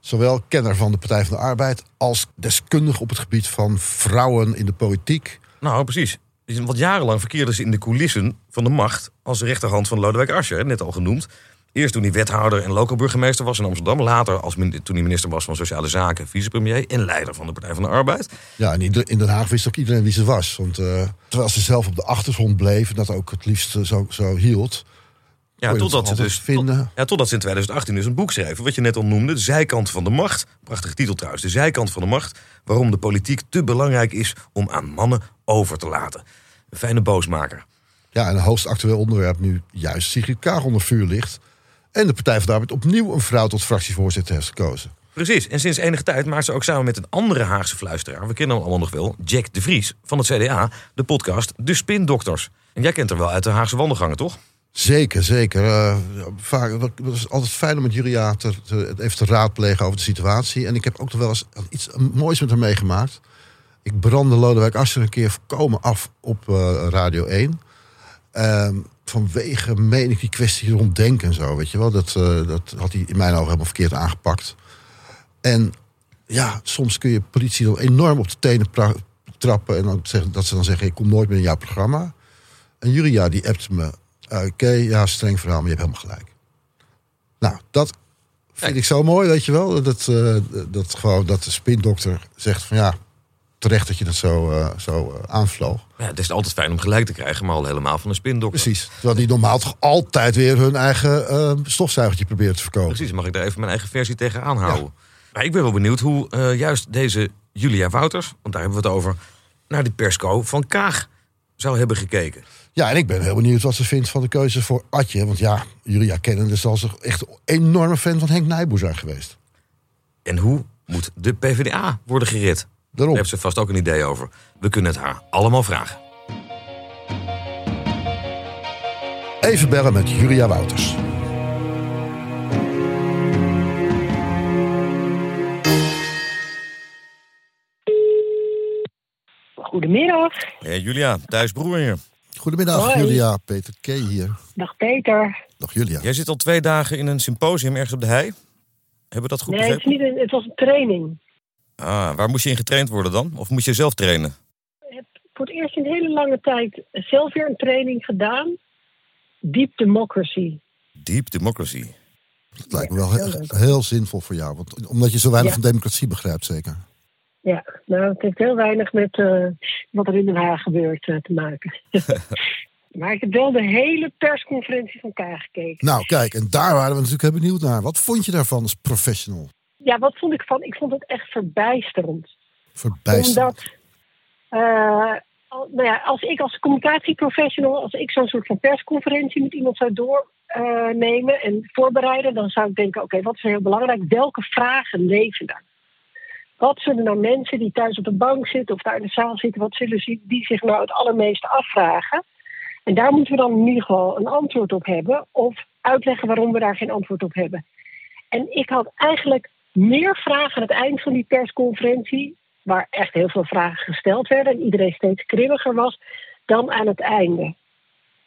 Zowel kenner van de Partij van de Arbeid als deskundig op het gebied van vrouwen in de politiek. Nou, precies. Want jarenlang verkeerde ze in de coulissen van de macht als rechterhand van Lodewijk Asscher, net al genoemd. Eerst toen hij wethouder en local burgemeester was in Amsterdam. Later als toen hij minister was van Sociale Zaken, vicepremier en leider van de Partij van de Arbeid. Ja, en in in Den Haag wist ook iedereen wie ze was. Want eh, terwijl ze zelf op de achtergrond bleef en dat ook het liefst eh, zo, zo hield. Ja, totdat dat ze, dus, vinden? tot- ja, totdat ze in 2018 dus een boek schreven, wat je net al noemde, De Zijkant van de Macht. Prachtige titel trouwens, De Zijkant van de Macht. Waarom de politiek te belangrijk is om aan mannen over te laten. Een fijne boosmaker. Ja, en een hoogst actueel onderwerp nu juist Sigrid Kaag onder vuur ligt. En de Partij van de Arbeid opnieuw een vrouw tot fractievoorzitter heeft gekozen. Precies, en sinds enige tijd maakt ze ook samen met een andere Haagse fluisteraar, we kennen hem allemaal nog wel, Jack de Vries van het CDA, de podcast De Spindokters. En jij kent hem wel uit de Haagse wandelgangen, toch? Zeker, zeker. Eh, vaak, het is altijd fijn om met Julia te, te- even te raadplegen over de situatie. En ik heb ook nog wel eens iets moois met haar meegemaakt. Ik brandde Lodewijk Asscher een keer voorkomen af op eh, Radio 1. Ehm, vanwege, meen ik, die kwestie rond denken en zo, weet je wel. Dat, eh, dat had hij in mijn ogen helemaal verkeerd aangepakt. En ja, soms kun je politie dan enorm op de tenen trappen... en dan zeggen, dat ze dan zeggen, ik kom nooit meer in jouw programma. En Julia, die appt me... eh, Oké, ja, streng verhaal, maar je hebt helemaal gelijk. Nou, dat vind ik zo mooi, weet je wel. Dat, eh, dat, gewoon, dat de spindokter zegt van ja, terecht dat je dat zo, eh, zo eh, aanvloog. Ja, het is altijd fijn om gelijk te krijgen, maar al helemaal van een spindokter. Precies. Terwijl die normaal toch altijd weer hun eigen eh, stofzuigertje probeert te verkopen. Precies, mag ik daar even mijn eigen versie tegen aanhouden? Maar ik ben wel benieuwd hoe juist deze Julia Wouters, want daar hebben we het over, naar de persco van Kaag zou hebben gekeken. Ja, en ik ben heel benieuwd wat ze vindt van de keuze voor Atje. Want ja, Julia kennende zal ze echt een enorme fan van Henk Nijboer zijn geweest. En hoe moet de PvdA worden gered? Daar Daarom. heeft ze vast ook een idee over. We kunnen het haar allemaal vragen. Even bellen met Julia Wouters. Goedemiddag. Hey Julia, Thijs Broer hier. Goedemiddag, Hoi. Julia. Peter K. hier. Dag Peter. Dag Julia. Jij zit al twee dagen in een symposium ergens op de hei. Hebben we dat goed Nee, het, is begrepen? niet een, het was een training. Ah, waar moest je in getraind worden dan? Of moest je zelf trainen? Ik heb voor het eerst in een hele lange tijd zelf weer een training gedaan. Deep Democracy. Deep Democracy. Dat lijkt me wel he- heel zinvol voor jou. Want, omdat je zo weinig Ja. van democratie begrijpt, zeker. Ja, nou, het heeft heel weinig met eh, wat er in Den Haag gebeurt eh, te maken. [LAUGHS] maar ik heb wel de hele persconferentie van elkaar gekeken. Nou, kijk, en daar waren we natuurlijk heel benieuwd naar. Wat vond je daarvan als professional? Ja, wat vond ik van? Ik vond het echt verbijsterend. Verbijsterend. Omdat, eh, nou ja, als ik als communicatieprofessional, als ik zo'n soort van persconferentie met iemand zou doornemen en voorbereiden, dan zou ik denken: oké, wat is er heel belangrijk? Welke vragen leven er? Wat zullen nou mensen die thuis op de bank zitten of daar in de zaal zitten, wat zullen die zich nou het allermeeste afvragen? En daar moeten we dan in ieder geval een antwoord op hebben, of uitleggen waarom we daar geen antwoord op hebben. En ik had eigenlijk meer vragen aan het eind van die persconferentie, waar echt heel veel vragen gesteld werden en iedereen steeds kribbeliger was, dan aan het einde.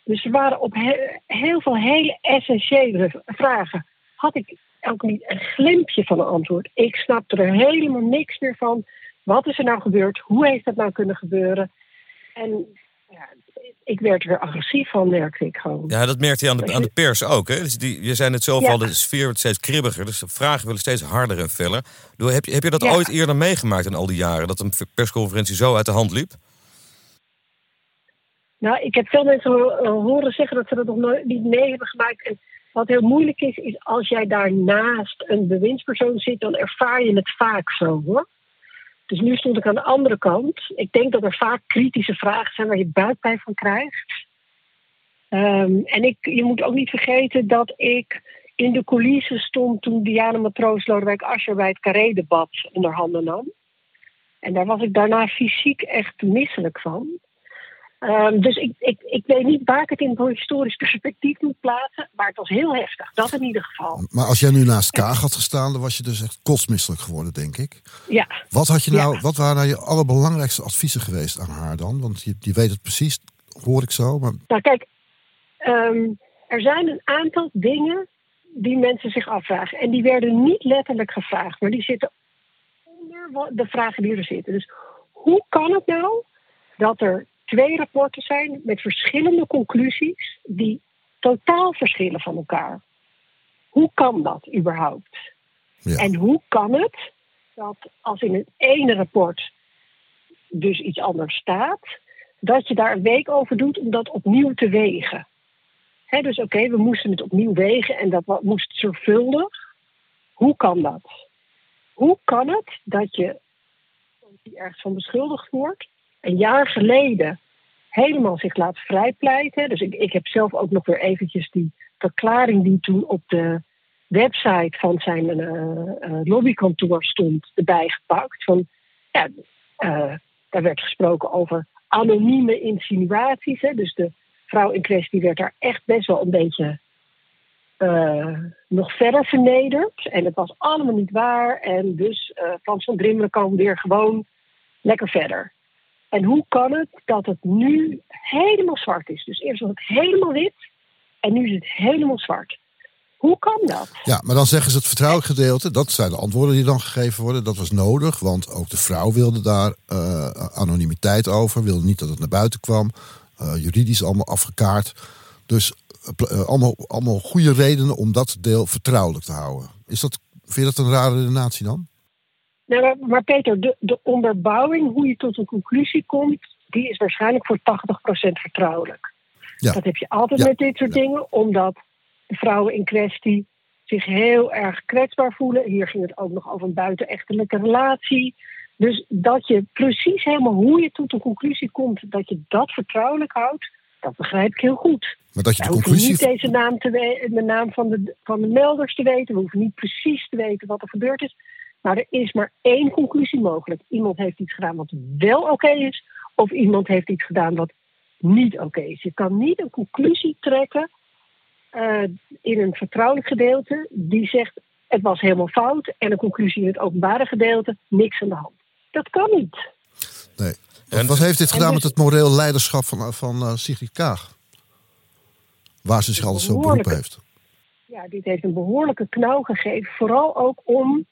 Dus er waren op he- heel veel hele essentiële vragen. Had ik ook niet een glimpje van een antwoord. Ik snapte er helemaal niks meer van. Wat is er nou gebeurd? Hoe heeft dat nou kunnen gebeuren? En ja, ik werd er agressief van, merkte ik gewoon. Ja, dat merkte je aan de, aan de pers ook. Hè? Dus die, je zei het zelf Ja. al, de sfeer wordt steeds kribbiger. Dus de vragen willen steeds harder en feller. Doe, Heb je, heb je dat Ja. ooit eerder meegemaakt in al die jaren? Dat een persconferentie zo uit de hand liep? Nou, ik heb veel mensen eh, horen zeggen dat ze dat nog nooit niet mee hebben gemaakt. En wat heel moeilijk is, is als jij daarnaast een bewindspersoon zit, dan ervaar je het vaak zo hoor. Dus nu stond ik aan de andere kant. Ik denk dat er vaak kritische vragen zijn waar je buikpijn van krijgt. Ehm, en ik, je moet ook niet vergeten dat ik in de coulissen stond toen Diana Matroos Lodewijk Asscher bij het Carré-debat onder handen nam. En daar was ik daarna fysiek echt misselijk van. Ehm, dus ik, ik, ik weet niet waar ik het in een historisch perspectief moet plaatsen, maar het was heel heftig. Dat in ieder geval. Maar als jij nu naast Kaag had gestaan, dan was je dus echt kotsmisselijk geworden, denk ik. Ja, Wat, had je nou, Ja. wat waren nou je allerbelangrijkste adviezen geweest aan haar dan? Want je, je weet het precies, hoor ik zo. Maar nou kijk, ehm, er zijn een aantal dingen die mensen zich afvragen. En die werden niet letterlijk gevraagd, maar die zitten onder de vragen die er zitten. Dus hoe kan het nou dat er twee rapporten zijn met verschillende conclusies die totaal verschillen van elkaar? Hoe kan dat überhaupt? ja. En hoe kan het dat als in het ene rapport dus iets anders staat, dat je daar een week over doet om dat opnieuw te wegen? Dus oké, we moesten het opnieuw wegen en dat moest zorgvuldig. Hoe kan dat? Hoe kan het dat je, die ergens van beschuldigd wordt, een jaar geleden helemaal zich laat vrijpleiten? Dus ik, ik heb zelf ook nog weer eventjes die verklaring die toen op de website van zijn eh, eh, lobbykantoor stond erbij gepakt. Van, ja, eh, daar werd gesproken over anonieme insinuaties. Hè, dus de vrouw in kwestie werd daar echt best wel een beetje nog verder vernederd. En het was allemaal niet waar. En dus Frans van Drimmelen kan weer gewoon lekker verder. En hoe kan het dat het nu helemaal zwart is? Dus eerst was het helemaal wit en nu is het helemaal zwart. Hoe kan dat? Ja, maar dan zeggen ze het vertrouwelijk gedeelte. Dat zijn de antwoorden die dan gegeven worden. Dat was nodig, want ook de vrouw wilde daar eh, anonimiteit over. Wilde niet dat het naar buiten kwam. Eh, juridisch allemaal afgekaart. Dus eh, allemaal, allemaal goede redenen om dat deel vertrouwelijk te houden. Is dat, vind je dat een rare redenatie dan? Nou, maar, Peter, de, de onderbouwing, hoe je tot een conclusie komt, die is waarschijnlijk voor 80% vertrouwelijk. Ja. Dat heb je altijd Ja. met dit soort Ja. dingen, omdat de vrouwen in kwestie zich heel erg kwetsbaar voelen. Hier ging het ook nog over een buitenechtelijke relatie. Dus dat je precies helemaal hoe je tot een conclusie komt, dat je dat vertrouwelijk houdt, dat begrijp ik heel goed. Maar dat je de We hoeven conclusie... niet deze naam te de naam van de, van de melders te weten. We hoeven niet precies te weten wat er gebeurd is. Maar er is maar één conclusie mogelijk. Iemand heeft iets gedaan wat wel oké is, of iemand heeft iets gedaan wat niet oké is. Je kan niet een conclusie trekken eh, in een vertrouwelijk gedeelte die zegt het was helemaal fout, en een conclusie in het openbare gedeelte niks aan de hand. Dat kan niet. Nee. En- Wat heeft dit gedaan dus- met het moreel leiderschap van, van eh, Sigrid Kaag? Waar ze zich altijd zo behoorlijke- heeft. ja, dit heeft een behoorlijke knauw gegeven. Vooral ook om.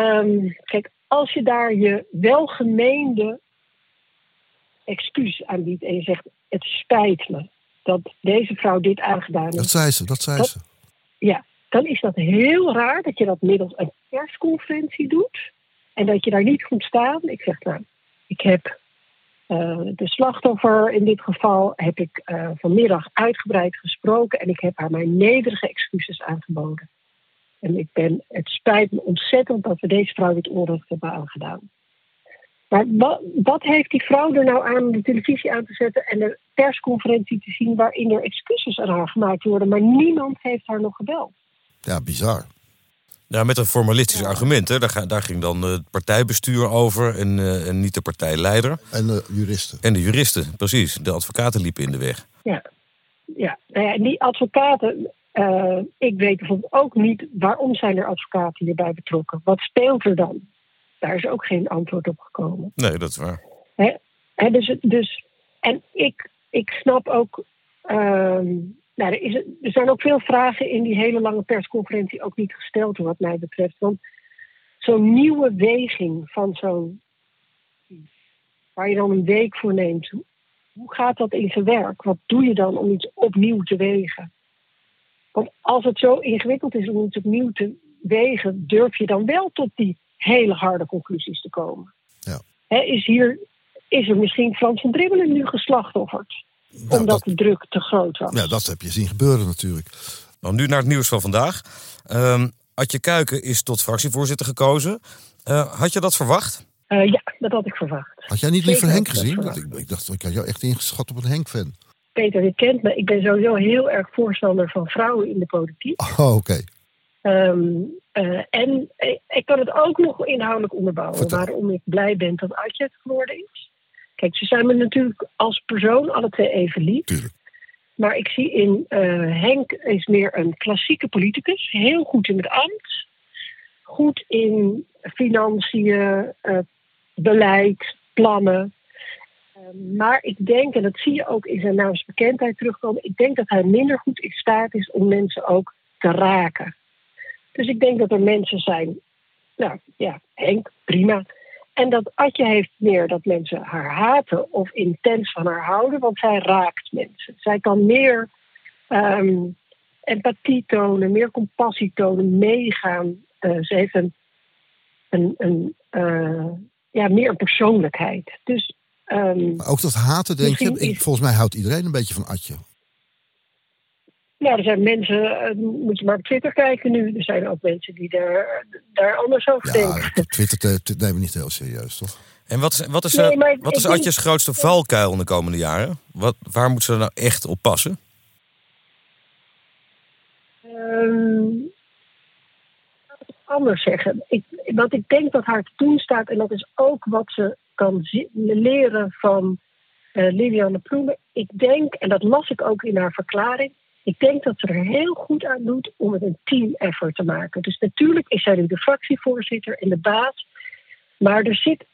Ehm, kijk, als je daar je welgemeende excuus aanbiedt en je zegt: Het spijt me dat deze vrouw dit aangedaan Dat heeft. zei ze, dat zei Dat- ze. Ja, dan is dat heel raar dat je dat middels een persconferentie doet. En dat je daar niet komt staan. Ik zeg, nou, ik heb eh, de slachtoffer in dit geval heb ik eh, vanmiddag uitgebreid gesproken en ik heb haar mijn nederige excuses aangeboden. En ik ben, het spijt me ontzettend dat we deze vrouw dit onrecht hebben aangedaan. Maar wat, wat heeft die vrouw er nou aan om de televisie aan te zetten en een persconferentie te zien waarin er excuses aan haar gemaakt worden, maar niemand heeft haar nog gebeld? Ja, bizar. Ja, met een formalistisch argument. Hè. Daar, ga- daar ging dan het partijbestuur over en, eh, en niet de partijleider. En de juristen. En de juristen, precies. De advocaten liepen in de weg. Ja, ja. Nou ja en die advocaten, eh, ik weet bijvoorbeeld ook niet waarom zijn er advocaten hierbij betrokken. Wat speelt er dan? Daar is ook geen antwoord op gekomen. Nee, dat is waar. Hè, dus, dus, en ik, ik snap ook. ehm, nou, er, is, er zijn ook veel vragen in die hele lange persconferentie ook niet gesteld, wat mij betreft. Want zo'n nieuwe weging van zo'n. waar je dan een week voor neemt. Hoe gaat dat in zijn werk? Wat doe je dan om iets opnieuw te wegen? Want als het zo ingewikkeld is om iets opnieuw te wegen, durf je dan wel tot die hele harde conclusies te komen? Ja. Hè, is, hier, is er misschien Frans van Dribbelen nu geslachtofferd? Nou, omdat dat, de druk te groot was. ja, dat heb je zien gebeuren natuurlijk. Dan nu naar het nieuws van vandaag. Ehm Adje Kuiken is tot fractievoorzitter gekozen. Eh, had je dat verwacht? Eh, ja, dat had ik verwacht. Had jij niet Zeker liever Henk gezien? ik, ik dacht, ik had jou echt ingeschat op een Henk-fan. Peter, je kent me. Ik ben sowieso heel erg voorstander van vrouwen in de politiek. Oh, oké. Ehm, eh, en ik, ik kan het ook nog inhoudelijk onderbouwen Vertel. waarom ik blij ben dat Adje het geworden is. Kijk, ze zijn me natuurlijk als persoon alle twee even lief. Tuurlijk. Maar ik zie in eh, Henk is meer een klassieke politicus. Heel goed in het ambt. Goed in financiën, eh, beleid, plannen. Eh, maar ik denk, en dat zie je ook in zijn naamsbekendheid terugkomen... ik denk dat hij minder goed in staat is om mensen ook te raken. Dus ik denk dat er mensen zijn... Nou ja, Henk, prima. En dat Atje heeft meer dat mensen haar haten of intens van haar houden, want zij raakt mensen. Zij kan meer ehm, empathie tonen, meer compassie tonen, meegaan. Eh, ze heeft een, een, eh, ja, meer persoonlijkheid. Dus ehm, Maar ook dat haten, denk je? Ik, is- volgens mij houdt iedereen een beetje van Atje. nou, er zijn mensen, eh, moet je maar op Twitter kijken nu, er zijn ook mensen die daar, daar anders over denken. Op Twitter te- te- nemen we niet heel serieus, toch? En wat is, wat is, Nee, eh, maar wat is denk- Adjes grootste valkuil in de komende jaren? Wat, waar moet ze nou echt op passen? Ehm, laat ik het anders zeggen. Ik, wat ik denk dat haar te doen staat, en dat is ook wat ze kan leren van eh Liliane Ploemen. Ik denk, en dat las ik ook in haar verklaring, ik denk dat ze er heel goed aan doet om het een team effort te maken. Dus natuurlijk is zij nu de fractievoorzitter en de baas, maar er zit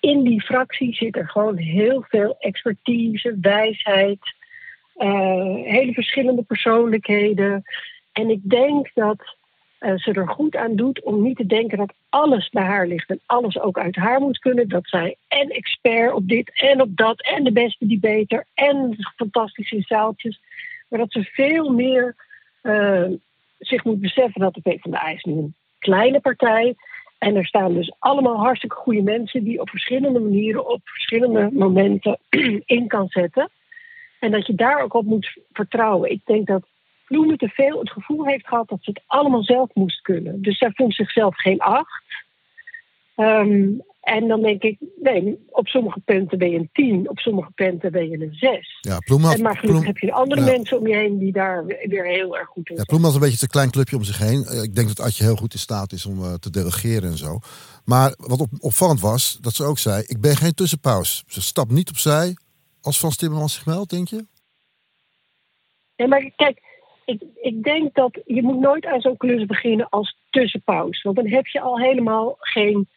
in die fractie zit er gewoon heel veel expertise, wijsheid, eh, hele verschillende persoonlijkheden. En ik denk dat eh, ze er goed aan doet om niet te denken dat alles bij haar ligt en alles ook uit haar moet kunnen. Dat zij en expert op dit en op dat en de beste die beter en fantastisch in zaaltjes. Maar dat ze veel meer eh, zich moet beseffen dat de PvdA is nu een kleine partij. En er staan dus allemaal hartstikke goede mensen die op verschillende manieren, op verschillende momenten [CLEARS THROAT] in kan zetten. En dat je daar ook op moet vertrouwen. Ik denk dat Ploemen te veel het gevoel heeft gehad dat ze het allemaal zelf moest kunnen. Dus zij vond zichzelf geen acht. Ehm, en dan denk ik, nee, op sommige punten ben je een tien, op sommige punten ben je een zes. Ja, Ploem had, En maar gelukkig heb je andere ja. mensen om je heen die daar weer heel erg goed in Ja, zijn. Ploem had een beetje te klein clubje om zich heen. Eh, Ik denk dat Adje heel goed in staat is om eh, te delegeren en zo. Maar wat op, opvallend was, dat ze ook zei... ik ben geen tussenpaus. Ze stapt niet opzij als Frans Timmermans zich meldt, denk je? Nee, maar kijk, ik, ik denk dat je moet nooit aan zo'n klus beginnen als tussenpaus. Want dan heb je al helemaal geen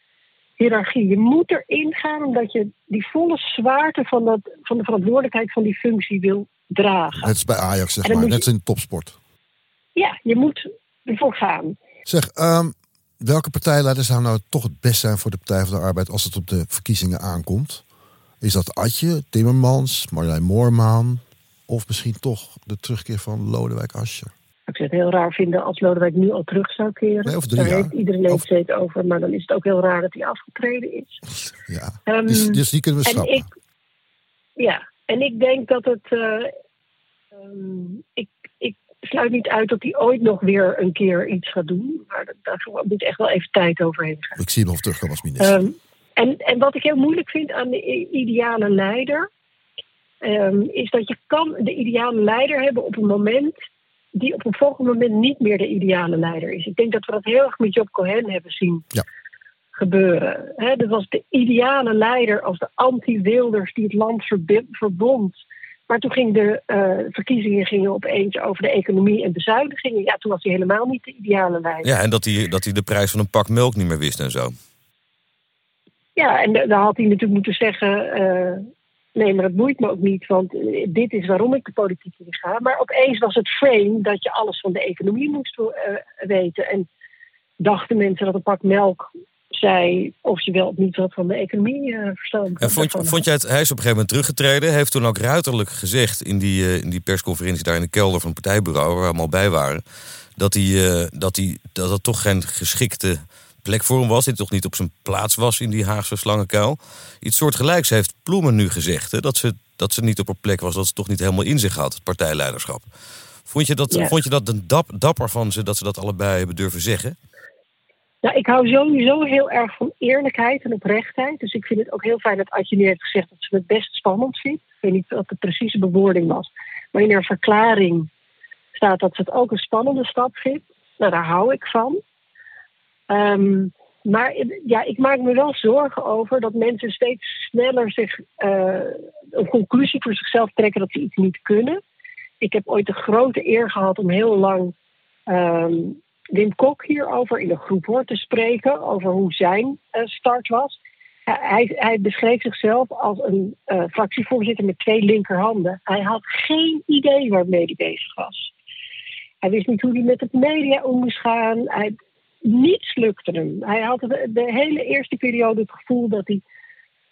hiërarchie. Je moet erin gaan omdat je die volle zwaarte van, dat, van de verantwoordelijkheid van die functie wil dragen. Net als bij Ajax, zeg maar. Net als in topsport. Ja, je moet ervoor gaan. Zeg, ehm, welke partijleider zou nou toch het best zijn voor de Partij van de Arbeid... als het op de verkiezingen aankomt? Is dat Adje, Timmermans, Marjolein Moorman... of misschien toch de terugkeer van Lodewijk Asscher? Ik zou het heel raar vinden als Lodewijk nu al terug zou keren. Nee, over drie Daar jaar. heeft iedereen steeds over. Maar dan is het ook heel raar dat hij afgetreden is. [LAUGHS] Ja, Ehm, dus, dus die kunnen we en schrappen. ik, ja, en ik denk dat het. eh, ehm, ik, ik sluit niet uit dat hij ooit nog weer een keer iets gaat doen. Maar dat- daar moet echt wel even tijd overheen gaan. Ik zie hem nog terugkomen als minister. Ehm, en, en wat ik heel moeilijk vind aan de ideale leider. Ehm, is dat je kan de ideale leider hebben op een moment. die op een volgend moment niet meer de ideale leider is. Ik denk dat we dat heel erg met Job Cohen hebben zien Ja. gebeuren. Dat was de ideale leider als de anti-Wilders die het land verbond. Maar toen ging de eh, verkiezingen gingen opeens over de economie en bezuinigingen. Ja, toen was hij helemaal niet de ideale leider. Ja, en dat hij, dat hij de prijs van een pak melk niet meer wist en zo. Ja, en da- dan had hij natuurlijk moeten zeggen: eh, nee, maar dat boeit me ook niet, want eh, dit is waarom ik de politiek in ga. Maar opeens was het frame dat je alles van de economie moest eh, weten. En dachten mensen dat een pak melk zei of je wel of niet wat van de economie eh verstand En vond, vond jij het, hij is op een gegeven moment teruggetreden. Heeft toen ook ruiterlijk gezegd in die, in die persconferentie daar in de kelder van het partijbureau, waar we allemaal bij waren, dat, hij, dat, hij, dat het toch geen geschikte plek voor hem was. Dit toch niet op zijn plaats was in die Haagse slangenkuil. Iets soortgelijks heeft Ploemen nu gezegd. Hè, dat, ze, dat ze niet op een plek was, dat ze toch niet helemaal in zich had, het partijleiderschap. Vond je dat, Ja. vond je dat een dap, dapper van ze dat ze dat allebei hebben durven zeggen? Nou, ik hou sowieso heel erg van eerlijkheid en oprechtheid. Dus ik vind het ook heel fijn dat Adje nu heeft gezegd dat ze het best spannend vindt. Ik weet niet wat de precieze bewoording was. Maar in haar verklaring staat dat ze het ook een spannende stap vindt. Nou, daar hou ik van. Ehm, maar ja, ik maak me wel zorgen over dat mensen steeds sneller zich eh, een conclusie voor zichzelf trekken dat ze iets niet kunnen. Ik heb ooit de grote eer gehad om heel lang ehm, Wim Kok hierover in een groep hoor te spreken, over hoe zijn eh, start was. Hij, hij beschreef zichzelf als een eh, fractievoorzitter met twee linkerhanden. Hij had geen idee waarmee hij bezig was. Hij wist niet hoe hij met het media om moest gaan. Hij, niets lukte hem. Hij had de, de hele eerste periode het gevoel dat hij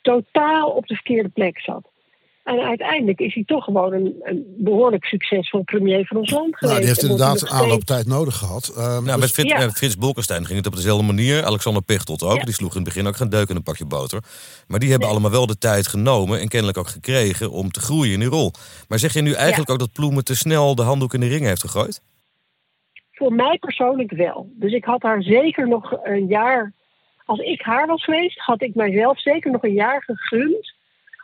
totaal op de verkeerde plek zat. En uiteindelijk is hij toch gewoon een, een behoorlijk succesvol premier van ons land geweest. nou, die heeft inderdaad een aanlooptijd nodig gehad. Ehm, Nou, dus- met Frits, Ja. eh, Frits Bolkestein ging het op dezelfde manier. Alexander Pechtold ook. Ja. Die sloeg in het begin ook geen deuk in een pakje boter. Maar die hebben allemaal wel de tijd genomen en kennelijk ook gekregen om te groeien in die rol. Maar zeg je nu eigenlijk ook dat Ploemen te snel de handdoek in de ring heeft gegooid? Voor mij persoonlijk wel. Dus ik had haar zeker nog een jaar. Als ik haar was geweest, had ik mijzelf zeker nog een jaar gegund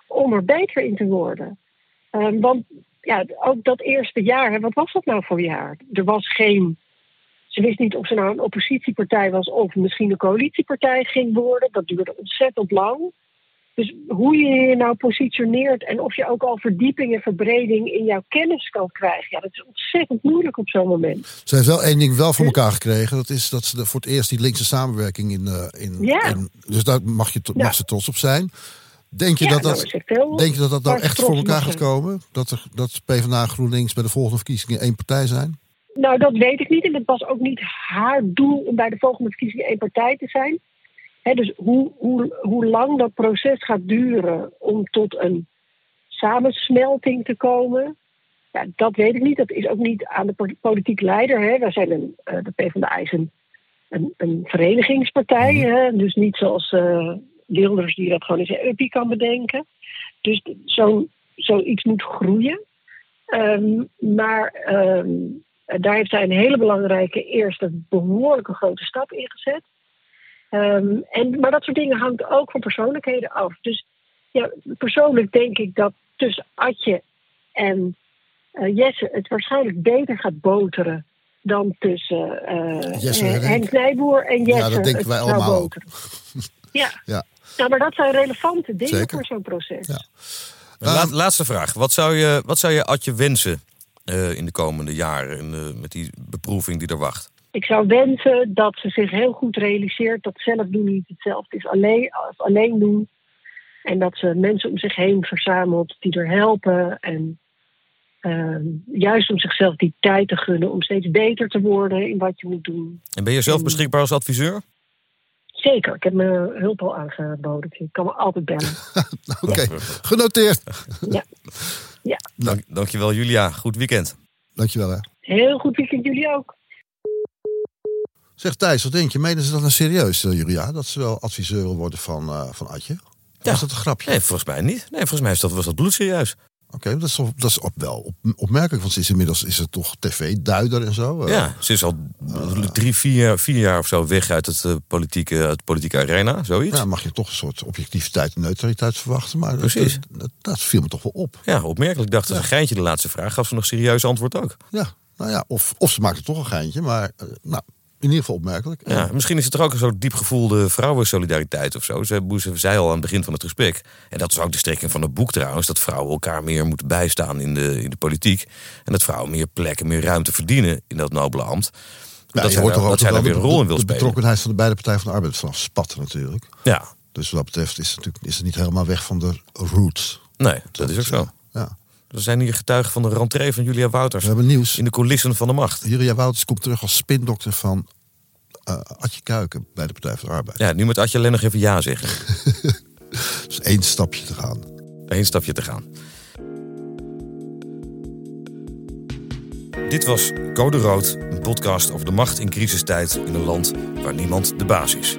om er beter in te worden. Ehm, want ja, ook dat eerste jaar, wat was dat nou voor jaar? Er was geen. Ze wist niet of ze nou een oppositiepartij was of misschien een coalitiepartij ging worden. Dat duurde ontzettend lang. Dus hoe je je nou positioneert en of je ook al verdieping en verbreding in jouw kennis kan krijgen, ja, dat is ontzettend moeilijk op zo'n moment. Ze heeft wel één ding wel voor elkaar gekregen. Dat is dat ze de- voor het eerst die linkse samenwerking in... eh, in, Ja. in- dus daar mag, je, mag ze trots op zijn. Denk je, Ja, dat, nou, dat, heel- denk je dat dat nou echt voor elkaar gaat komen? Dat, er, dat PvdA en GroenLinks bij de volgende verkiezingen één partij zijn? Nou, dat weet ik niet. En het was ook niet haar doel om bij de volgende verkiezingen één partij te zijn. Dus hoe, hoe, hoe lang dat proces gaat duren om tot een samensmelting te komen, ja, dat weet ik niet. Dat is ook niet aan de po- politiek leider. Hè. Wij zijn een, eh, de PvdA is een, een, een verenigingspartij. Hè. Dus niet zoals eh, Wilders die dat gewoon in zijn uppie kan bedenken. Dus zo'n zoiets moet groeien. Ehm, maar ehm, Eh, daar heeft zij een hele belangrijke eerste behoorlijke grote stap in gezet. Ehm, en, maar dat soort dingen hangt ook van persoonlijkheden af. Dus ja, persoonlijk denk ik dat tussen Atje en uh, Jesse het waarschijnlijk beter gaat boteren dan tussen uh, Jesse Henk Nijboer en Jesse. Ja, dat denken wij allemaal ook. Ja. [LAUGHS] Ja. ja, maar dat zijn relevante dingen Zeker. voor zo'n proces. Ja. La- laatste vraag. Wat zou je, wat zou je Adje wensen eh, in de komende jaren in, met die beproeving die er wacht? Ik zou wensen dat ze zich heel goed realiseert dat zelf doen niet hetzelfde is alleen, als alleen doen. En dat ze mensen om zich heen verzamelt die er helpen. En ehm, juist om zichzelf die tijd te gunnen om steeds beter te worden in wat je moet doen. En ben je zelf beschikbaar als adviseur? Zeker, ik heb mijn hulp al aangeboden. Je kan me altijd bellen. [LAUGHS] Oké, genoteerd. ja. ja, Dank, dankjewel Julia. Goed weekend. Dankjewel hè. heel goed weekend jullie ook. Zeg Thijs, wat denk je? Menen ze dat nou serieus, eh, Julia? Dat ze wel adviseur wil worden van, eh van Adje? Ja. Was dat een grapje? Nee, volgens mij niet. Nee, volgens mij is dat, was dat bloedserieus. Oké, dat is, dat is op, wel op, opmerkelijk, want ze is inmiddels is het toch tv-duider en zo. eh. Ja, ze is al drie, vier, vier jaar of zo weg uit het, politieke, de politieke arena, zoiets. Ja, mag je toch een soort objectiviteit en neutraliteit verwachten. Maar dat- Precies. Dat, dat, dat viel me toch wel op. Ja, opmerkelijk. Ik dacht, dat een geintje de laatste vraag. Gaf ze nog serieus antwoord ook. Ja, nou ja, of, of ze maakte toch een geintje, maar nou, in ieder geval opmerkelijk. Ja, misschien is het er ook een soort diep gevoelde vrouwensolidariteit of zo. Ze, ze zei al aan het begin van het gesprek. En dat is ook de strekking van het boek trouwens. Dat vrouwen elkaar meer moeten bijstaan in de, in de politiek. En dat vrouwen meer plekken, meer ruimte verdienen in dat nobele ambt. Ja, dat zij, hoort dat zij daar weer de- een rol in wil de spelen. betrokkenheid van de beide partijen van de arbeid vanaf spatten natuurlijk. Ja, Dus wat dat betreft is het, natuurlijk, is het niet helemaal weg van de roots. nee, dat is ook zo. Ja. We zijn hier getuigen van de rentree van Julia Wouters. We hebben nieuws. In de coulissen van de macht. Julia Wouters komt terug als spindokter van eh Adje Kuiken bij de Partij van de Arbeid. Ja, nu moet Adje alleen nog even ja zeggen. [LAUGHS] Dus één stapje te gaan. Eén stapje te gaan. Dit was Code Rood, een podcast over de macht in crisistijd in een land waar niemand de baas is.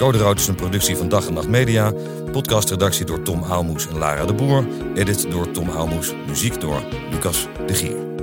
Code is een productie van Dag en Nacht Media. Podcastredactie door Tom Aalmoes en Lara de Boer. Edit door Tom Aalmoes. Muziek door Lucas de Gier.